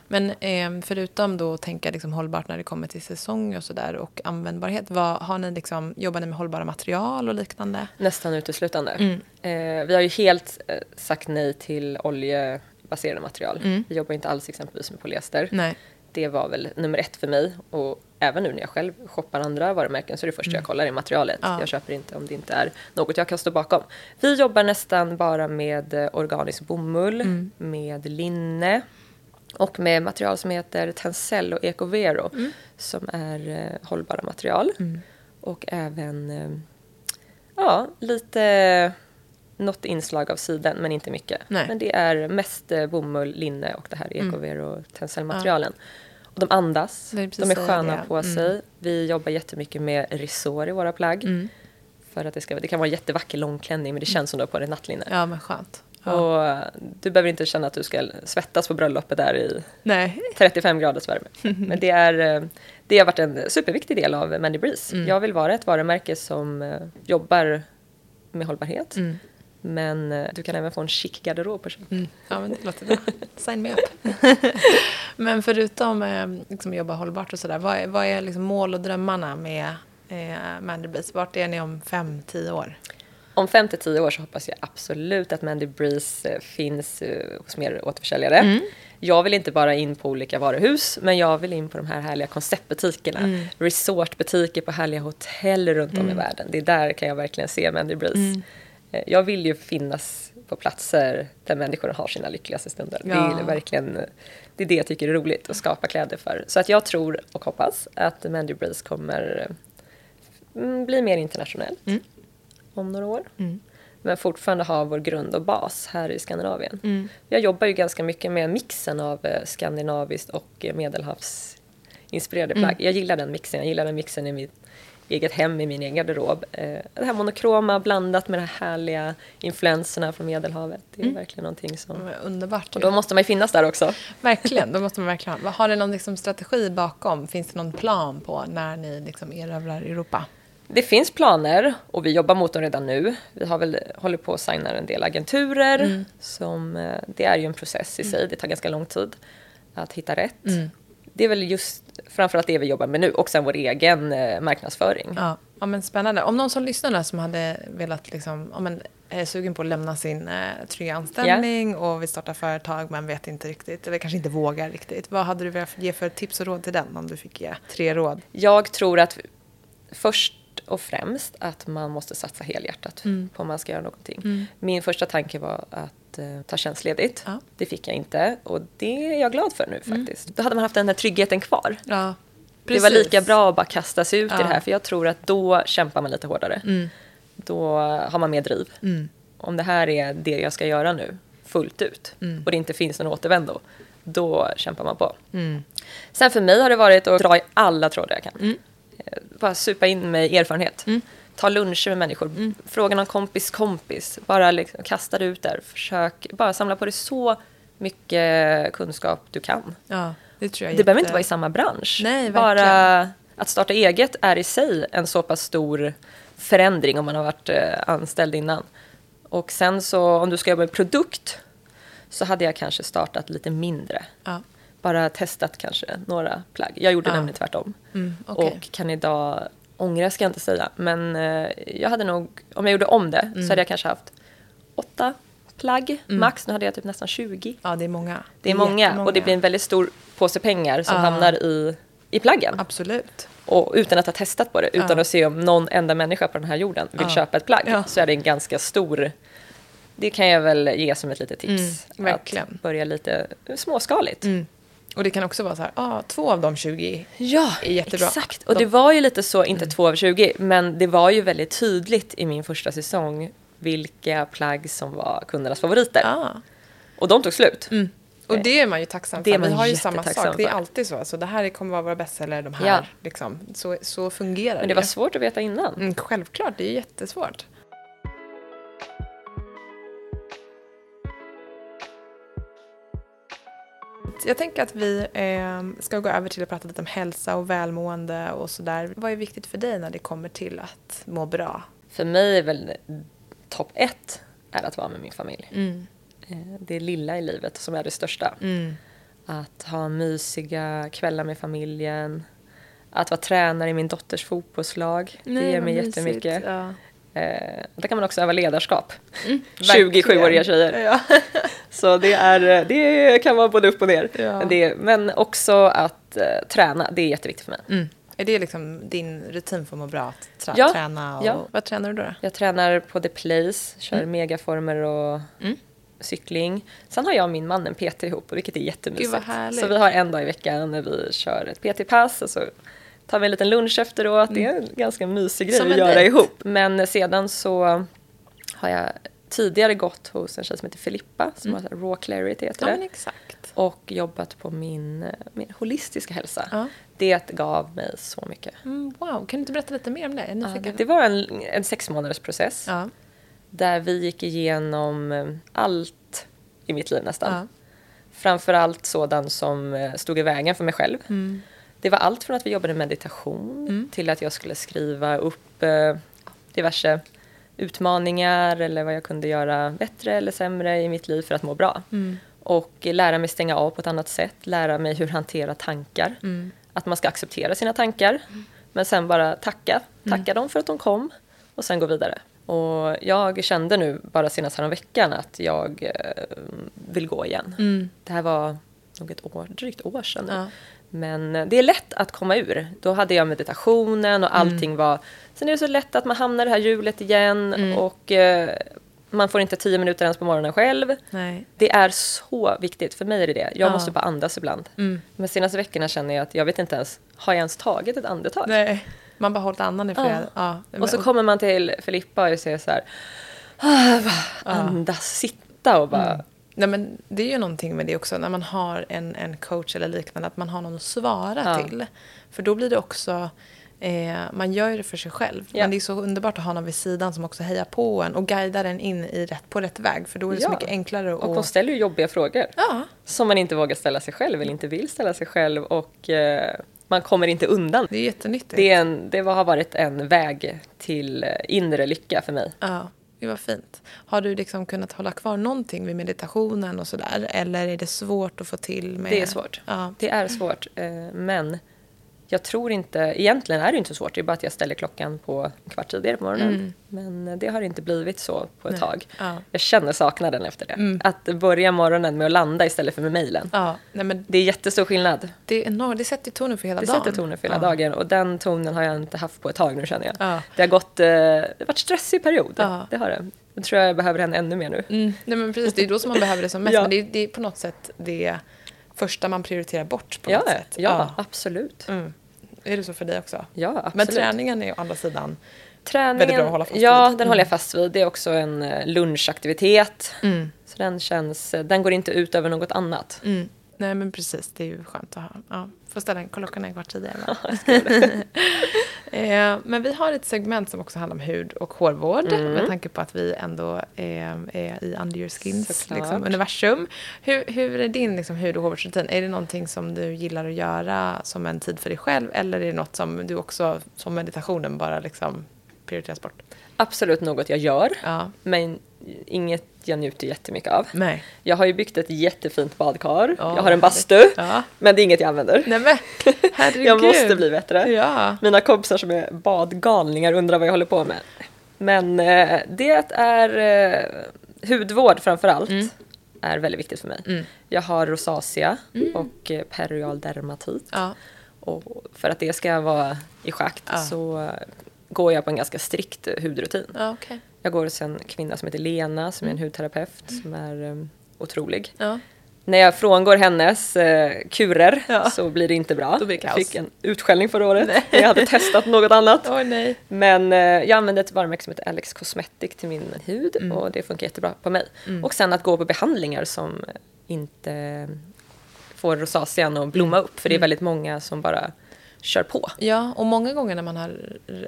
Speaker 2: Men eh, förutom då att tänka liksom hållbart när det kommer till säsong och sådär och användbarhet, vad, har ni liksom, jobbar ni med hållbara material och liknande?
Speaker 1: Nästan uteslutande.
Speaker 2: Mm.
Speaker 1: Eh, vi har ju helt eh, sagt nej till oljebaserade material.
Speaker 2: Mm.
Speaker 1: Vi jobbar inte alls exempelvis med polyester.
Speaker 2: Nej.
Speaker 1: Det var väl nummer ett för mig. Och även nu när jag själv shoppar andra varumärken så är det första jag kollar i materialet.
Speaker 2: Mm. Ja.
Speaker 1: Jag köper inte om det inte är något jag kan stå bakom. Vi jobbar nästan bara med eh, organisk bomull,
Speaker 2: Mm.
Speaker 1: med linne och med material som heter Tencel och Ecovero som är eh, hållbara material.
Speaker 2: Mm.
Speaker 1: Och även eh, Ja, lite något inslag av siden, men inte mycket.
Speaker 2: Nej.
Speaker 1: Men det är mest eh, bomull, linne och det här ekover och tencellmaterialen. Och de andas,
Speaker 2: Det är
Speaker 1: de är
Speaker 2: det,
Speaker 1: sköna
Speaker 2: ja.
Speaker 1: på
Speaker 2: Mm.
Speaker 1: sig. Vi jobbar jättemycket med resår i våra plagg.
Speaker 2: Mm.
Speaker 1: För att det, ska, det kan vara en jättevacker långklänning men det känns som du har på dig nattlinne.
Speaker 2: Ja, men skönt. Ja.
Speaker 1: Och du behöver inte känna att du ska svettas på bröllopet där i
Speaker 2: Nej.
Speaker 1: 35 graders värme. Men det, är, eh, det har varit en superviktig del av Mandy Breeze.
Speaker 2: Mm.
Speaker 1: Jag vill vara ett varumärke som eh, jobbar med hållbarhet.
Speaker 2: Mm.
Speaker 1: Men eh, du kan även få en chic garderob på köpet.
Speaker 2: Mm. Ja, men det låter bra. Sign me up. men förutom eh, liksom att jobba hållbart och sådär, vad är, vad är liksom mål och drömmarna med eh, Mandy Breeze? Vart är ni om fem, tio år?
Speaker 1: Om 5 till 10 år så hoppas jag absolut att Mandy Breeze eh, finns hos mer återförsäljare.
Speaker 2: Mm.
Speaker 1: Jag vill inte bara in på olika varuhus, men jag vill in på de här härliga konceptbutikerna.
Speaker 2: Mm.
Speaker 1: Resortbutiker på härliga hotell runt om i världen. Det är där kan jag verkligen se Mandy Breeze. Eh, Jag vill ju finnas på platser där människor har sina lyckligaste stunder. Det
Speaker 2: Ja.
Speaker 1: är verkligen det är det jag tycker är roligt att skapa kläder för. Så att jag tror och hoppas att Mandy Breeze kommer mm, bli mer internationellt
Speaker 2: Mm.
Speaker 1: om några år.
Speaker 2: Mm.
Speaker 1: Men fortfarande ha vår grund och bas här i Skandinavien.
Speaker 2: Mm.
Speaker 1: Jag jobbar ju ganska mycket med mixen av eh, skandinaviskt och medelhavsinspirerade plagg.
Speaker 2: Mm.
Speaker 1: Jag gillar den mixen. Jag gillar den mixen i mitt eget hem, i min egen garderob. Eh, Det här monokroma blandat med de här härliga influenserna från Medelhavet. Det är
Speaker 2: Mm.
Speaker 1: verkligen någonting som...
Speaker 2: Underbart.
Speaker 1: Och då måste man ju finnas där också.
Speaker 2: Verkligen, då måste man verkligen ha. Har ni någon liksom strategi bakom? Finns det någon plan på när ni liksom erövrar Europa?
Speaker 1: Det finns planer och vi jobbar mot dem redan nu. Vi har väl håller på att signa en del agenturer.
Speaker 2: Mm.
Speaker 1: Som, eh, det är ju en process i sig, det tar ganska lång tid att hitta rätt.
Speaker 2: Mm.
Speaker 1: Det är väl just framförallt det vi jobbar med nu och sen vår egen eh, marknadsföring.
Speaker 2: Ja, ja, men spännande. Om någon som lyssnar där som hade velat, liksom, ja, men, är sugen på att lämna sin eh, trygga anställning och vill starta företag men vet inte riktigt, eller kanske inte vågar riktigt. Vad hade du velat ge för tips och råd till den om du fick ge tre råd?
Speaker 1: Jag tror att först och främst att man måste satsa helhjärtat
Speaker 2: Mm.
Speaker 1: på om man ska göra någonting.
Speaker 2: Mm.
Speaker 1: Min första tanke var att eh, ta tjänstledigt.
Speaker 2: Ja.
Speaker 1: Det fick jag inte och det är jag glad för nu
Speaker 2: Mm.
Speaker 1: faktiskt. Då hade man haft den här tryggheten kvar.
Speaker 2: Ja,
Speaker 1: Det var lika bra att bara kasta sig ut i
Speaker 2: Ja.
Speaker 1: det här för jag tror att då kämpar man lite hårdare.
Speaker 2: Mm.
Speaker 1: Då har man mer driv.
Speaker 2: Mm.
Speaker 1: Om det här är det jag ska göra nu fullt ut
Speaker 2: Mm.
Speaker 1: och det inte finns någon återvändo, då kämpar man på.
Speaker 2: Mm.
Speaker 1: Sen för mig har det varit att dra i alla trådar jag kan.
Speaker 2: Mm.
Speaker 1: Eh, Bara supa in mig erfarenhet. Ta luncher med människor.
Speaker 2: Mm.
Speaker 1: Fråga någon kompis kompis. Bara liksom kasta det ut där. Försök bara samla på dig så mycket kunskap du kan.
Speaker 2: Ja, det tror jag
Speaker 1: Det behöver
Speaker 2: jätte-
Speaker 1: inte vara i samma bransch.
Speaker 2: Nej,
Speaker 1: Bara att starta eget är i sig en så pass stor förändring om man har varit eh, anställd innan. Och sen så om du ska jobba med produkt så hade jag kanske startat lite mindre.
Speaker 2: Ja.
Speaker 1: Bara testat kanske några plagg. Jag gjorde
Speaker 2: Ja.
Speaker 1: nämligen tvärtom.
Speaker 2: Mm, okej.
Speaker 1: Och kan idag ångra ska jag inte säga. Men eh, jag hade nog, om jag gjorde om det
Speaker 2: Mm.
Speaker 1: så hade jag kanske haft åtta plagg max. Nu hade jag typ nästan 20.
Speaker 2: Ja, det är många.
Speaker 1: Det är många och det blir en väldigt stor påse pengar som
Speaker 2: Ja.
Speaker 1: hamnar i, i plaggen.
Speaker 2: Absolut.
Speaker 1: Och utan att ha testat på det, utan
Speaker 2: Ja.
Speaker 1: att se om någon enda människa på den här jorden vill
Speaker 2: Ja.
Speaker 1: köpa ett plagg, så är det en ganska stor... Det kan jag väl ge som ett litet tips.
Speaker 2: Mm, verkligen.
Speaker 1: Att börja lite småskaligt.
Speaker 2: Mm. Och det kan också vara så här, ah, två av de 20
Speaker 1: Ja,
Speaker 2: är jättebra.
Speaker 1: exakt. Och
Speaker 2: De-
Speaker 1: det var ju lite så, inte två av 20, men det var ju väldigt tydligt i min första säsong vilka plagg som var kundernas favoriter.
Speaker 2: Ah.
Speaker 1: Och de tog slut.
Speaker 2: Mm. Och det är man ju tacksam
Speaker 1: Det
Speaker 2: för. Vi har ju samma sak. Det är
Speaker 1: för.
Speaker 2: alltid så. Alltså, det här kommer vara våra bästsäljare, de här.
Speaker 1: Ja.
Speaker 2: Liksom. Så, så fungerar
Speaker 1: Men det var svårt att veta innan.
Speaker 2: Mm, självklart, det är jättesvårt. Jag tänker att vi eh, ska gå över till att prata lite om hälsa och välmående och sådär. Vad är viktigt för dig när det kommer till att må bra?
Speaker 1: För mig är väl topp ett är att vara med min familj.
Speaker 2: Mm.
Speaker 1: Eh, Det lilla i livet som är det största.
Speaker 2: Mm.
Speaker 1: Att ha mysiga kvällar med familjen. Att vara tränare i min dotters fotbollslag. det ger mig jättemycket.
Speaker 2: Ja.
Speaker 1: Eh, där kan man också öva ledarskap.
Speaker 2: Mm,
Speaker 1: 27-åriga tjejer.
Speaker 2: Ja.
Speaker 1: Så det, är, det kan vara både upp och ner.
Speaker 2: Ja.
Speaker 1: Det, men också att eh, träna, det är jätteviktigt för mig.
Speaker 2: Mm. Är det liksom din rutin för att må bra? Att tra-
Speaker 1: Ja,
Speaker 2: träna? Och...
Speaker 1: ja.
Speaker 2: Vad tränar du då? då?
Speaker 1: Jag tränar på The Place, kör megaformer och
Speaker 2: Mm.
Speaker 1: cykling. Sen har jag och min man en PT ihop, vilket är jättemysigt. Så vi har en dag i veckan när vi kör ett PT-pass och så tar vi en liten lunch efteråt. Det är en ganska mysig grej att göra
Speaker 2: dejt.
Speaker 1: ihop. Men sedan så har jag tidigare gått hos en tjej som heter Filippa, som har så här raw clarity heter
Speaker 2: Ja,
Speaker 1: det.
Speaker 2: exakt.
Speaker 1: Och jobbat på min, min holistiska hälsa.
Speaker 2: Ja.
Speaker 1: Det gav mig så mycket.
Speaker 2: Mm, wow, kan du inte berätta lite mer om det?
Speaker 1: Ja, det var en, en sex månaders process.
Speaker 2: Ja.
Speaker 1: Där vi gick igenom eh, allt i mitt liv nästan.
Speaker 2: Ja.
Speaker 1: Framförallt sådant som eh, stod i vägen för mig själv.
Speaker 2: Mm.
Speaker 1: Det var allt från att vi jobbade med meditation till att jag skulle skriva upp eh, diverse utmaningar eller vad jag kunde göra bättre eller sämre i mitt liv för att må bra.
Speaker 2: Mm.
Speaker 1: Och lära mig stänga av på ett annat sätt, lära mig hur hantera tankar.
Speaker 2: Mm.
Speaker 1: Att man ska acceptera sina tankar, men sen bara tacka. Tacka dem för att de kom och sen gå vidare. Och jag kände nu bara senast veckan att jag eh, vill gå igen.
Speaker 2: Mm.
Speaker 1: Det här var nog ett år, drygt år sedan.
Speaker 2: Ja.
Speaker 1: Men eh, det är lätt att komma ur. Då hade jag meditationen och allting var... Sen är det så lätt att man hamnar i det här hjulet igen och eh, man får inte tio minuter ens på morgonen själv.
Speaker 2: Nej.
Speaker 1: Det är så viktigt, för mig är det det. Jag
Speaker 2: Ja.
Speaker 1: måste bara andas ibland.
Speaker 2: Mm.
Speaker 1: Men senaste veckorna känner jag att jag vet inte ens, har jag ens tagit ett andetag?
Speaker 2: Nej. Man bara hållit andan i flera... Ja.
Speaker 1: Och så kommer man till Filippa och säger så här, ah, andas, sitta och bara...
Speaker 2: Nej, men det är ju någonting med det också när man har en, en coach eller liknande, att man har någon att svara
Speaker 1: Ja.
Speaker 2: till. För då blir det också, eh, man gör ju det för sig själv.
Speaker 1: Ja.
Speaker 2: Men det är så underbart att ha någon vid sidan som också hejar på en och guidar en in i rätt, på rätt väg. För då är det så
Speaker 1: Ja.
Speaker 2: mycket enklare
Speaker 1: Och hon
Speaker 2: att...
Speaker 1: ställer ju jobbiga frågor.
Speaker 2: Ja,
Speaker 1: Som man inte vågar ställa sig själv eller inte vill ställa sig själv och eh, man kommer inte undan.
Speaker 2: det är jättenyttigt.
Speaker 1: Det, är en, det har varit en väg till eh, inre lycka för mig.
Speaker 2: Det var fint. Har du liksom kunnat hålla kvar någonting vid meditationen och sådär? Eller är det svårt att få till med...
Speaker 1: Det är svårt.
Speaker 2: Ja.
Speaker 1: Det är svårt, eh, men jag tror inte, egentligen är det inte så svårt, det är bara att jag ställer klockan på en kvart tidigare på morgonen. Men eh, det har inte blivit så på ett
Speaker 2: Nej.
Speaker 1: tag.
Speaker 2: Ja.
Speaker 1: Jag känner saknaden efter det.
Speaker 2: Mm.
Speaker 1: Att börja morgonen med att landa istället för med mejlen.
Speaker 2: Ja, nej men
Speaker 1: Det är jättestor skillnad.
Speaker 2: det är enormt. Det sätter tonen för hela
Speaker 1: Det
Speaker 2: dagen.
Speaker 1: sätter tonen för hela
Speaker 2: ja.
Speaker 1: dagen och den tonen har jag inte haft på ett tag nu känner jag.
Speaker 2: Ja.
Speaker 1: Det har gått, eh, det har varit stressig period. Det har det. Jag tror jag behöver den ännu mer nu.
Speaker 2: Mm, nej men precis, det är då som man behöver det som mest.
Speaker 1: Ja.
Speaker 2: Men det är, det är på något sätt det första man prioriterar bort på något sätt.
Speaker 1: ja, absolut.
Speaker 2: Mm. Är det så för dig också?
Speaker 1: Ja, absolut.
Speaker 2: Men träningen är å andra sidan...
Speaker 1: Träningen,
Speaker 2: väldigt bra att hålla fast
Speaker 1: ja,
Speaker 2: vid.
Speaker 1: den håller jag fast vid. Det är också en eh, lunchaktivitet.
Speaker 2: Mm.
Speaker 1: Så den känns, den går inte ut över något annat.
Speaker 2: Mm. Nej men precis, det är ju skönt att ha. Ja, får ställa en klockan en kvart tidigare. eh, men vi har ett segment som också handlar om hud och hårvård.
Speaker 1: Mm.
Speaker 2: Med tanke på att vi ändå är, är i Under Your Skins liksom, universum. Hur, hur är din liksom, hud och hårvårdsrutin? Är det någonting som du gillar att göra som en tid för dig själv? Eller är det något som du också, som meditationen, bara liksom prioriteras bort?
Speaker 1: Absolut något jag gör,
Speaker 2: Ja.
Speaker 1: men inget jag njuter jättemycket av.
Speaker 2: Nej.
Speaker 1: Jag har ju byggt ett jättefint badkar.
Speaker 2: Ja,
Speaker 1: jag har en bastu,
Speaker 2: Ja.
Speaker 1: men det är inget jag använder.
Speaker 2: Nej men, herregud.
Speaker 1: Jag måste bli bättre.
Speaker 2: Ja.
Speaker 1: Mina kompisar som är badgalningar undrar vad jag håller på med. Men eh, det är eh, hudvård framför allt.
Speaker 2: Mm.
Speaker 1: är väldigt viktigt för mig.
Speaker 2: Mm.
Speaker 1: Jag har rosacea och eh, perial dermatit.
Speaker 2: Ja.
Speaker 1: Och för att det ska vara i schakt så går jag på en ganska strikt eh, hudrutin.
Speaker 2: Ja, okej.
Speaker 1: Jag går hos en kvinna som heter Lena som är en hudterapeut som är um, otrolig.
Speaker 2: Ja.
Speaker 1: När jag frångår hennes eh, kurer
Speaker 2: Ja.
Speaker 1: så blir det inte bra.
Speaker 2: Det
Speaker 1: jag fick en utskällning förra året.
Speaker 2: Nej.
Speaker 1: Jag hade testat något annat.
Speaker 2: Nej.
Speaker 1: Men eh, jag använde ett varumärke som heter Alex Cosmetic till min hud
Speaker 2: Mm.
Speaker 1: och det funkar jättebra på mig. Och sen att gå på behandlingar som inte får rosacean att blomma upp. För det är väldigt många som bara kör på.
Speaker 2: Ja, och många gånger när man har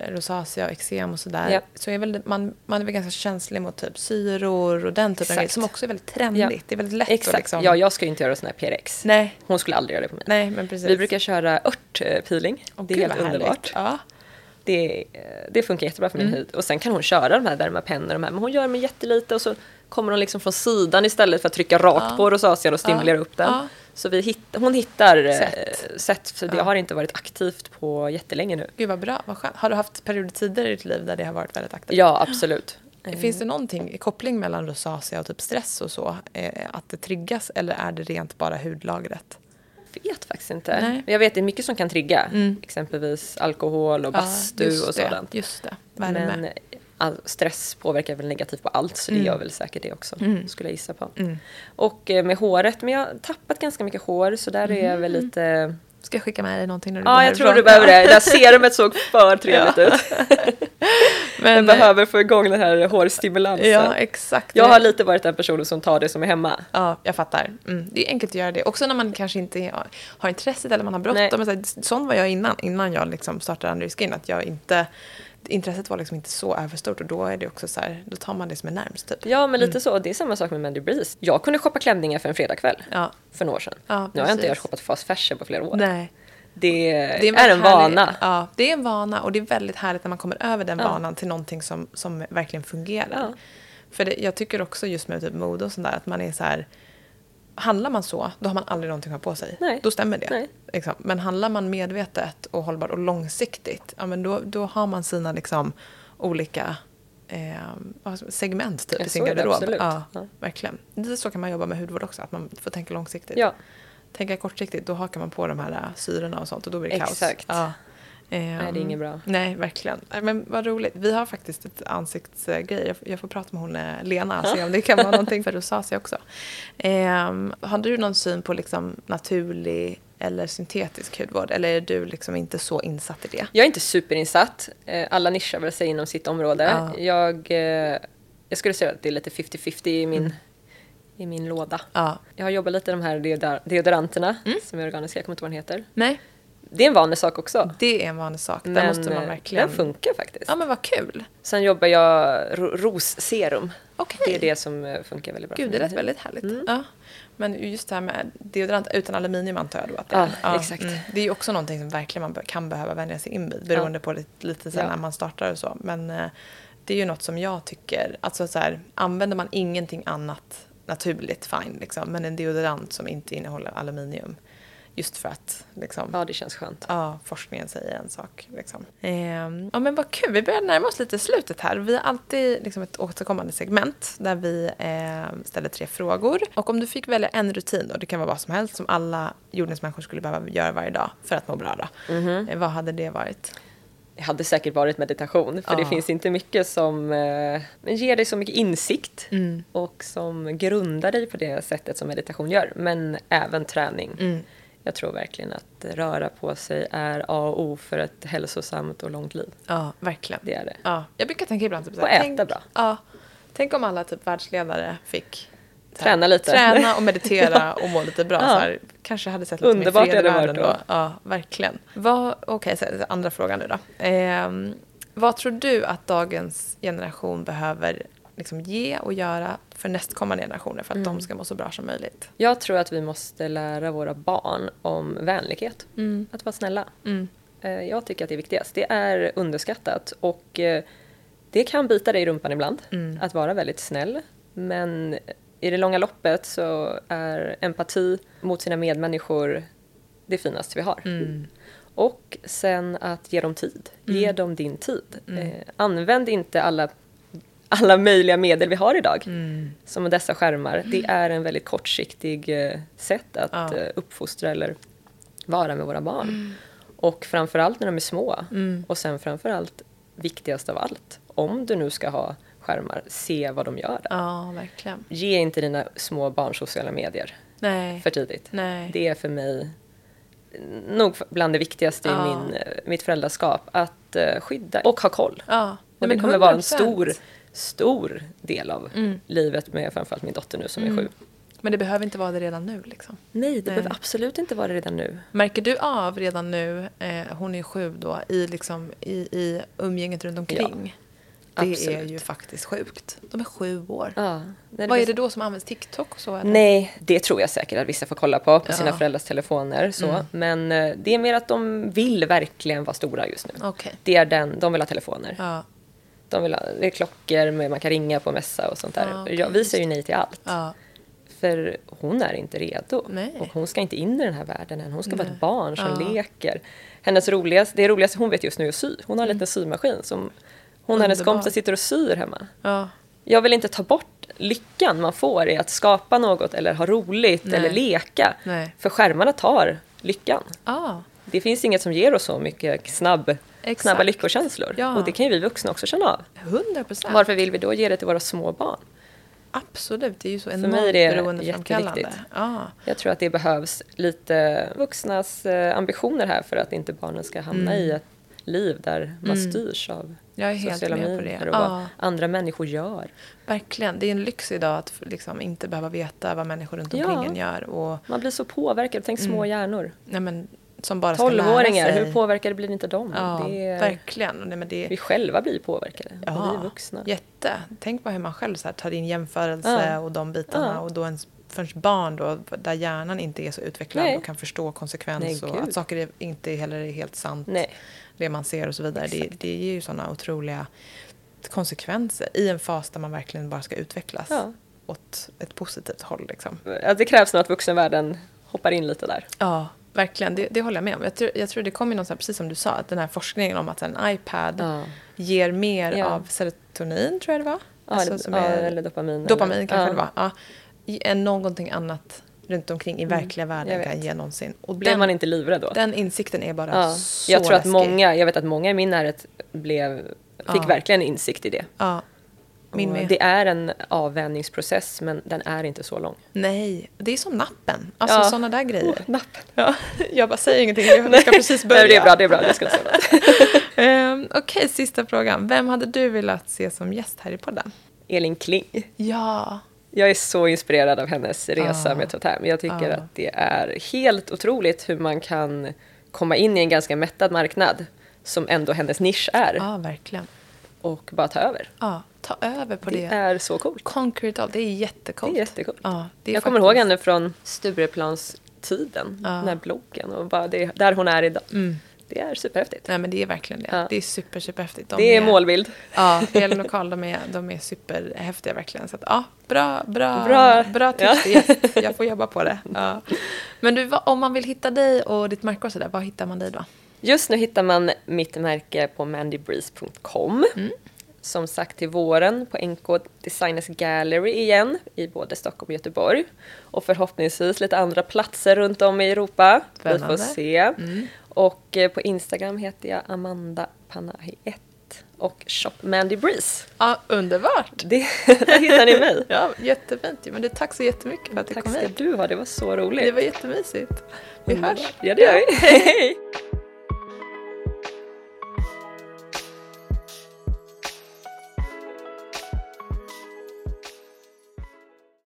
Speaker 2: rosacea och eksem och sådär
Speaker 1: Ja.
Speaker 2: så är väl, man, man är väl ganska känslig mot typ syror och den typen av grejer som också är väldigt trendigt.
Speaker 1: Ja.
Speaker 2: Det är väldigt lätt
Speaker 1: Exakt.
Speaker 2: att liksom...
Speaker 1: Ja, jag ska ju inte göra sån här PRX.
Speaker 2: Nej,
Speaker 1: Hon skulle aldrig göra det på mig.
Speaker 2: nej men precis.
Speaker 1: Vi brukar köra örtpeeling.
Speaker 2: Åh,
Speaker 1: det är helt underbart.
Speaker 2: Ja.
Speaker 1: Det, eh, det funkar jättebra för min
Speaker 2: Mm.
Speaker 1: hud. Och sen kan hon köra de här de här, men hon gör med jättelite och så kommer hon liksom från sidan istället för att trycka rakt
Speaker 2: Ja.
Speaker 1: på rosacean och stimulera
Speaker 2: Ja.
Speaker 1: upp den.
Speaker 2: Ja.
Speaker 1: Så vi hitt, hon hittar eh,
Speaker 2: Sätt.
Speaker 1: sätt, för det
Speaker 2: Ja.
Speaker 1: har inte varit aktivt på jättelänge nu.
Speaker 2: Gud vad bra, vad skönt. Har du haft perioder tidigare i ditt liv där det har varit väldigt aktivt?
Speaker 1: Ja, absolut.
Speaker 2: Finns det någonting, koppling mellan rosacea och typ stress och så? Eh, att det triggas eller är det rent bara hudlagret?
Speaker 1: Jag vet faktiskt inte.
Speaker 2: Nej.
Speaker 1: Jag vet det är mycket som kan trigga.
Speaker 2: Mm.
Speaker 1: Exempelvis alkohol och bastu
Speaker 2: just
Speaker 1: och
Speaker 2: det,
Speaker 1: sådant.
Speaker 2: Just det, värme.
Speaker 1: Men all stress påverkar väl negativt på allt så det
Speaker 2: Mm.
Speaker 1: gör väl säkert det också.
Speaker 2: Mm.
Speaker 1: Skulle jag gissa på.
Speaker 2: Mm.
Speaker 1: Och eh, med håret, men jag har tappat ganska mycket hår så där är jag väl
Speaker 2: Mm.
Speaker 1: lite
Speaker 2: Ska jag skicka med dig någonting när du
Speaker 1: Ja, jag tror du behöver det. Det här serumet såg för trevligt ut.
Speaker 2: Men,
Speaker 1: Jag behöver få igång den här hårstimulansen.
Speaker 2: Ja, exakt.
Speaker 1: Jag har lite varit den personen som tar det som är hemma.
Speaker 2: Ja, jag fattar. Mm. Det är enkelt att göra det. Också när man kanske inte har, intresset eller man har bråttom. Sån var jag innan, innan jag liksom startade Under Skin. Att jag inte, intresset var liksom inte så överstort och då är det också så här, då tar man det som är närmst typ.
Speaker 1: Ja, men lite så. Det är samma sak med Mandy Breeze. Jag kunde shoppa klänningar för en fredagkväll
Speaker 2: Ja,
Speaker 1: för några år sedan.
Speaker 2: Ja,
Speaker 1: nu har jag inte jag shoppat fast fashion på flera år.
Speaker 2: nej.
Speaker 1: Det,
Speaker 2: Det
Speaker 1: är, en,
Speaker 2: väldigt
Speaker 1: vana.
Speaker 2: Härlig, ja, det är en vana och det är väldigt härligt när man kommer över den
Speaker 1: Ja.
Speaker 2: vanan till någonting som, som verkligen fungerar. För det, jag tycker också just med typ mode och sånt där att man är så här Handlar man så, då har man aldrig någonting att ha på sig.
Speaker 1: Nej.
Speaker 2: Då stämmer det.
Speaker 1: Nej.
Speaker 2: Liksom. Men handlar man medvetet och hållbart och långsiktigt, ja, men då, då har man sina liksom, olika eh, segment typ, i sin
Speaker 1: det
Speaker 2: garderob.
Speaker 1: absolut.
Speaker 2: Ja,
Speaker 1: Ja.
Speaker 2: Verkligen. Lite så kan man jobba med hudvård också, att man får tänka långsiktigt.
Speaker 1: Ja,
Speaker 2: Tänka kortsiktigt, då hakar man på de här syrorna och sånt och då blir det kaos.
Speaker 1: Exakt.
Speaker 2: Ja.
Speaker 1: Nej, det är inget bra.
Speaker 2: Nej, verkligen. Men vad roligt. Vi har faktiskt ett ansiktsgrej. Jag, får prata med hon eh, Lena och se om det kan vara någonting för rosacea också. Ehm, har du någon syn på liksom naturlig eller syntetisk hudvård? Eller är du liksom inte så insatt i det?
Speaker 1: Jag är inte superinsatt. Eh, Alla nischar väl sig inom sitt område.
Speaker 2: Ja.
Speaker 1: Jag, eh, jag skulle säga att det är lite 50-50 i min,
Speaker 2: Mm.
Speaker 1: i min låda.
Speaker 2: Ja.
Speaker 1: Jag har jobbat lite med de här deodor- deodoranterna
Speaker 2: Mm.
Speaker 1: som är organiska, jag kommer inte ihåg vad den heter.
Speaker 2: Nej,
Speaker 1: Det är en vanlig sak också.
Speaker 2: det är en vanlig sak. Där
Speaker 1: Men
Speaker 2: måste man
Speaker 1: eh,
Speaker 2: verkligen...
Speaker 1: den funkar faktiskt.
Speaker 2: Ja, men vad kul.
Speaker 1: Sen jobbar jag ro- rosserum.
Speaker 2: Okej.
Speaker 1: Det är det som eh, funkar väldigt bra
Speaker 2: Gud, det lät väldigt härligt.
Speaker 1: Mm.
Speaker 2: Ja. Men just det här med deodorant utan aluminium antar jag då att det
Speaker 1: Ja,
Speaker 2: är.
Speaker 1: exakt.
Speaker 2: Det är ju också någonting som verkligen man kan behöva vänja sig in vid beroende på lite, lite sen
Speaker 1: Ja.
Speaker 2: när man startar och så. Men eh, det är ju något som jag tycker, alltså så här, använder man ingenting annat naturligt, fine liksom. Men en deodorant som inte innehåller aluminium. Just för att liksom,
Speaker 1: Ja, det känns skönt.
Speaker 2: Ja, forskningen säger en sak. Liksom. Ehm, ja, men vad kul. Vi börjar närma oss lite slutet här. Vi har alltid liksom ett återkommande segment där vi eh, ställer tre frågor. Och om du fick välja en rutin, och det kan vara vad som helst, som alla jordens människor skulle behöva göra varje dag för att må bra, då.
Speaker 1: Mhm.
Speaker 2: Eh, vad hade det varit?
Speaker 1: Det hade säkert varit meditation, för det
Speaker 2: Ja.
Speaker 1: finns inte mycket som eh, ger dig så mycket insikt
Speaker 2: Mm.
Speaker 1: och som grundar dig på det sättet som meditation gör, men även träning.
Speaker 2: Mm.
Speaker 1: Jag tror verkligen att röra på sig är A och O för ett hälsosamt och långt liv.
Speaker 2: Ja, verkligen.
Speaker 1: Det är det.
Speaker 2: Ja, jag brukar tänka ibland typ så
Speaker 1: Och
Speaker 2: här,
Speaker 1: äta
Speaker 2: tänk,
Speaker 1: bra.
Speaker 2: Ja, tänk om alla typ världsledare fick här,
Speaker 1: Träna lite.
Speaker 2: Träna och meditera och må lite bra.
Speaker 1: Ja.
Speaker 2: Så här, kanske hade sett lite
Speaker 1: Underbart
Speaker 2: mer fred i världen
Speaker 1: varit
Speaker 2: då. Ja, verkligen. Okej, så andra frågan nu då. Ehm, vad tror du att dagens generation behöver liksom ge och göra för nästkommande generationer för att
Speaker 1: Mm.
Speaker 2: de ska må så bra som möjligt?
Speaker 1: Jag tror att vi måste lära våra barn om vänlighet,
Speaker 2: Mm.
Speaker 1: att vara snälla.
Speaker 2: Mm.
Speaker 1: Eh, Jag tycker att det är viktigast. Det är underskattat och eh, det kan bita dig i rumpan ibland,
Speaker 2: Mm.
Speaker 1: att vara väldigt snäll. Men i det långa loppet så är empati mot sina medmänniskor det finaste vi har.
Speaker 2: Mm.
Speaker 1: Och sen att ge dem tid. Ge
Speaker 2: Mm.
Speaker 1: dem din tid.
Speaker 2: Mm.
Speaker 1: Eh, använd inte alla, alla möjliga medel vi har idag.
Speaker 2: Mm.
Speaker 1: Som dessa skärmar. Det är en väldigt kortsiktig eh, sätt att
Speaker 2: Ja.
Speaker 1: eh, uppfostra eller vara med våra barn. Och framförallt när de är små.
Speaker 2: Mm.
Speaker 1: Och sen framförallt, viktigast av allt, om du nu ska ha skärmar, se vad de gör.
Speaker 2: Ja, verkligen.
Speaker 1: Ge inte dina små barn sociala medier
Speaker 2: Nej.
Speaker 1: för tidigt.
Speaker 2: Nej.
Speaker 1: Det är för mig nog bland det viktigaste
Speaker 2: Ja.
Speaker 1: i min, eh, mitt föräldraskap. Att skydda och ha koll.
Speaker 2: Ja.
Speaker 1: Och det kommer vara en
Speaker 2: 100%.
Speaker 1: stor, stor del av
Speaker 2: Mm.
Speaker 1: livet med framförallt min dotter nu som
Speaker 2: Mm.
Speaker 1: är sju.
Speaker 2: Men det behöver inte vara det redan nu liksom.
Speaker 1: Nej, det
Speaker 2: Nej.
Speaker 1: behöver absolut inte vara det redan nu.
Speaker 2: Märker du av redan nu, eh, hon är sju då, i, liksom, i, i umgänget runt omkring? det är
Speaker 1: absolut.
Speaker 2: ju faktiskt sjukt. De är sju år.
Speaker 1: Ja, nej,
Speaker 2: Vad är det då som används? TikTok och så? Eller?
Speaker 1: Nej, det tror jag säkert att vissa får kolla på på sina
Speaker 2: Ja.
Speaker 1: föräldrars telefoner. Så.
Speaker 2: Mm.
Speaker 1: Men eh, det är mer att de vill verkligen vara stora just nu.
Speaker 2: Okej.
Speaker 1: Det är den, de vill ha telefoner.
Speaker 2: Ja.
Speaker 1: De vill ha, det är klockor med, man kan ringa på mässa och sånt där.
Speaker 2: Ja, okej,
Speaker 1: jag, vi säger ju nej till allt.
Speaker 2: ja.
Speaker 1: För hon är inte redo.
Speaker 2: Nej.
Speaker 1: Och hon ska inte in i den här världen än. Hon ska vara
Speaker 2: Nej.
Speaker 1: ett barn som
Speaker 2: Ja.
Speaker 1: leker. Hennes roligaste, det roligaste hon vet just nu är att sy. Hon har en liten symaskin som hon och hennes kompisar sitter och syr hemma.
Speaker 2: ja.
Speaker 1: Jag vill inte ta bort lyckan man får i att skapa något eller ha roligt
Speaker 2: Nej.
Speaker 1: eller leka. För skärmarna tar lyckan.
Speaker 2: Ah,
Speaker 1: Det finns inget som ger oss så mycket snabb,
Speaker 2: Exakt.
Speaker 1: snabba lyckokänslor.
Speaker 2: Ja.
Speaker 1: Och det kan ju vi vuxna också känna av.
Speaker 2: 100 procent.
Speaker 1: Varför vill vi då ge det till våra små barn?
Speaker 2: Absolut, det är ju så
Speaker 1: mig
Speaker 2: enormt
Speaker 1: är det
Speaker 2: beroendeframkallande.
Speaker 1: jätteviktigt.
Speaker 2: Ja,
Speaker 1: Jag tror att det behövs lite vuxnas eh, ambitioner här för att inte barnen ska hamna
Speaker 2: Mm.
Speaker 1: i ett liv där man styrs av
Speaker 2: jag är helt
Speaker 1: sociala
Speaker 2: med på det.
Speaker 1: medier och
Speaker 2: Ja.
Speaker 1: vad andra människor gör.
Speaker 2: verkligen. Det är en lyx idag att liksom inte behöva veta vad människor runt
Speaker 1: Ja.
Speaker 2: omkring en gör. Och,
Speaker 1: Man blir så påverkad. Tänk små
Speaker 2: Mm.
Speaker 1: hjärnor.
Speaker 2: nej, men, som bara ska lära sig.
Speaker 1: hur påverkade blir inte de?
Speaker 2: Ja,
Speaker 1: är,
Speaker 2: verkligen. Nej, men det,
Speaker 1: vi själva blir påverkade.
Speaker 2: Ja,
Speaker 1: Och vi vuxna.
Speaker 2: Jätte. Tänk på hur man själv så här, tar in jämförelse
Speaker 1: Ja.
Speaker 2: och de bitarna.
Speaker 1: Ja.
Speaker 2: Och då ens för barn då, där hjärnan inte är så utvecklad
Speaker 1: Nej.
Speaker 2: och kan förstå konsekvens
Speaker 1: Nej,
Speaker 2: och att saker är, inte heller är helt sant.
Speaker 1: Nej.
Speaker 2: Det man ser och så vidare. Det, det ger ju sådana otroliga konsekvenser i en fas där man verkligen bara ska utvecklas
Speaker 1: Ja.
Speaker 2: åt ett positivt håll. Liksom.
Speaker 1: Det krävs nog att vuxenvärlden hoppar in lite där.
Speaker 2: Ja, verkligen. Det, det håller jag med om. Jag tror, jag tror det så här, precis som du sa, att den här forskningen om att en iPad
Speaker 1: Ja.
Speaker 2: ger mer
Speaker 1: Ja.
Speaker 2: av serotonin, tror jag det var.
Speaker 1: Ja,
Speaker 2: Alltså,
Speaker 1: ja,
Speaker 2: är-
Speaker 1: eller dopamin.
Speaker 2: Dopamin
Speaker 1: eller,
Speaker 2: kanske det var. Ja. Än någonting annat runt omkring i verkliga världen kan ge någonsin. Och
Speaker 1: Blev
Speaker 2: den,
Speaker 1: man inte livrädd då?
Speaker 2: den insikten är bara så
Speaker 1: Jag tror att
Speaker 2: läskig.
Speaker 1: många, jag vet att många i min närhet blev, fick verkligen insikt i det.
Speaker 2: Min med.
Speaker 1: Det är en avvänjningsprocess men den är inte så lång.
Speaker 2: Nej, det är som nappen. Alltså
Speaker 1: Ja.
Speaker 2: sådana där grejer.
Speaker 1: Oh, nappen.
Speaker 2: Ja, jag bara säger ingenting, jag ska precis börja.
Speaker 1: Nej, det är bra, det är bra. Jag ska inte säga något.
Speaker 2: Ehm, Okej, sista frågan. Vem hade du velat se som gäst här i podden?
Speaker 1: Elin Kling.
Speaker 2: Ja.
Speaker 1: Jag är så inspirerad av hennes resa
Speaker 2: Ah.
Speaker 1: med Totem. Jag tycker
Speaker 2: Ah.
Speaker 1: att det är helt otroligt hur man kan komma in i en ganska mättad marknad som ändå hennes nisch är
Speaker 2: Ja, verkligen.
Speaker 1: Och bara ta över.
Speaker 2: Ja, ta över på
Speaker 1: Det
Speaker 2: det.
Speaker 1: är så coolt.
Speaker 2: Concrete all, det är jättecoolt.
Speaker 1: Det är jättecoolt.
Speaker 2: Ja, det är
Speaker 1: Jag kommer ihåg henne från Stureplanstiden,
Speaker 2: Ja.
Speaker 1: den här bloggen och bara det, där hon är idag.
Speaker 2: Mm.
Speaker 1: Det är superhäftigt.
Speaker 2: Nej men det är verkligen det.
Speaker 1: Ja.
Speaker 2: Det är super, superhäftigt. De
Speaker 1: det är målbild.
Speaker 2: Ja, Elin och Karl de är, de är superhäftiga verkligen. Så att, ja, bra, bra,
Speaker 1: Bra.
Speaker 2: bra, tips gäst. Jag får jobba på det. Ja. Men du, om man vill hitta dig och ditt märke och sådär, var hittar man dig då?
Speaker 1: Just nu hittar man mitt märke på mandybreeze.com.
Speaker 2: Mm.
Speaker 1: Som sagt till våren på NK Designers Gallery igen i både Stockholm och Göteborg. Och förhoppningsvis lite andra platser runt om i Europa.
Speaker 2: Spännande.
Speaker 1: Vi får se.
Speaker 2: Mm.
Speaker 1: Och eh, på Instagram heter jag Amanda Panahi 1 och Shop Mandy Breeze.
Speaker 2: Ja, underbart!
Speaker 1: Det, där hittar ni mig.
Speaker 2: Ja, jättefint. Men du, tack så jättemycket för att du
Speaker 1: Tack
Speaker 2: kom
Speaker 1: ska
Speaker 2: hit.
Speaker 1: du ha, det var så roligt.
Speaker 2: Det var jättemysigt. Vi hörs.
Speaker 1: Ja, det gör vi. Hej!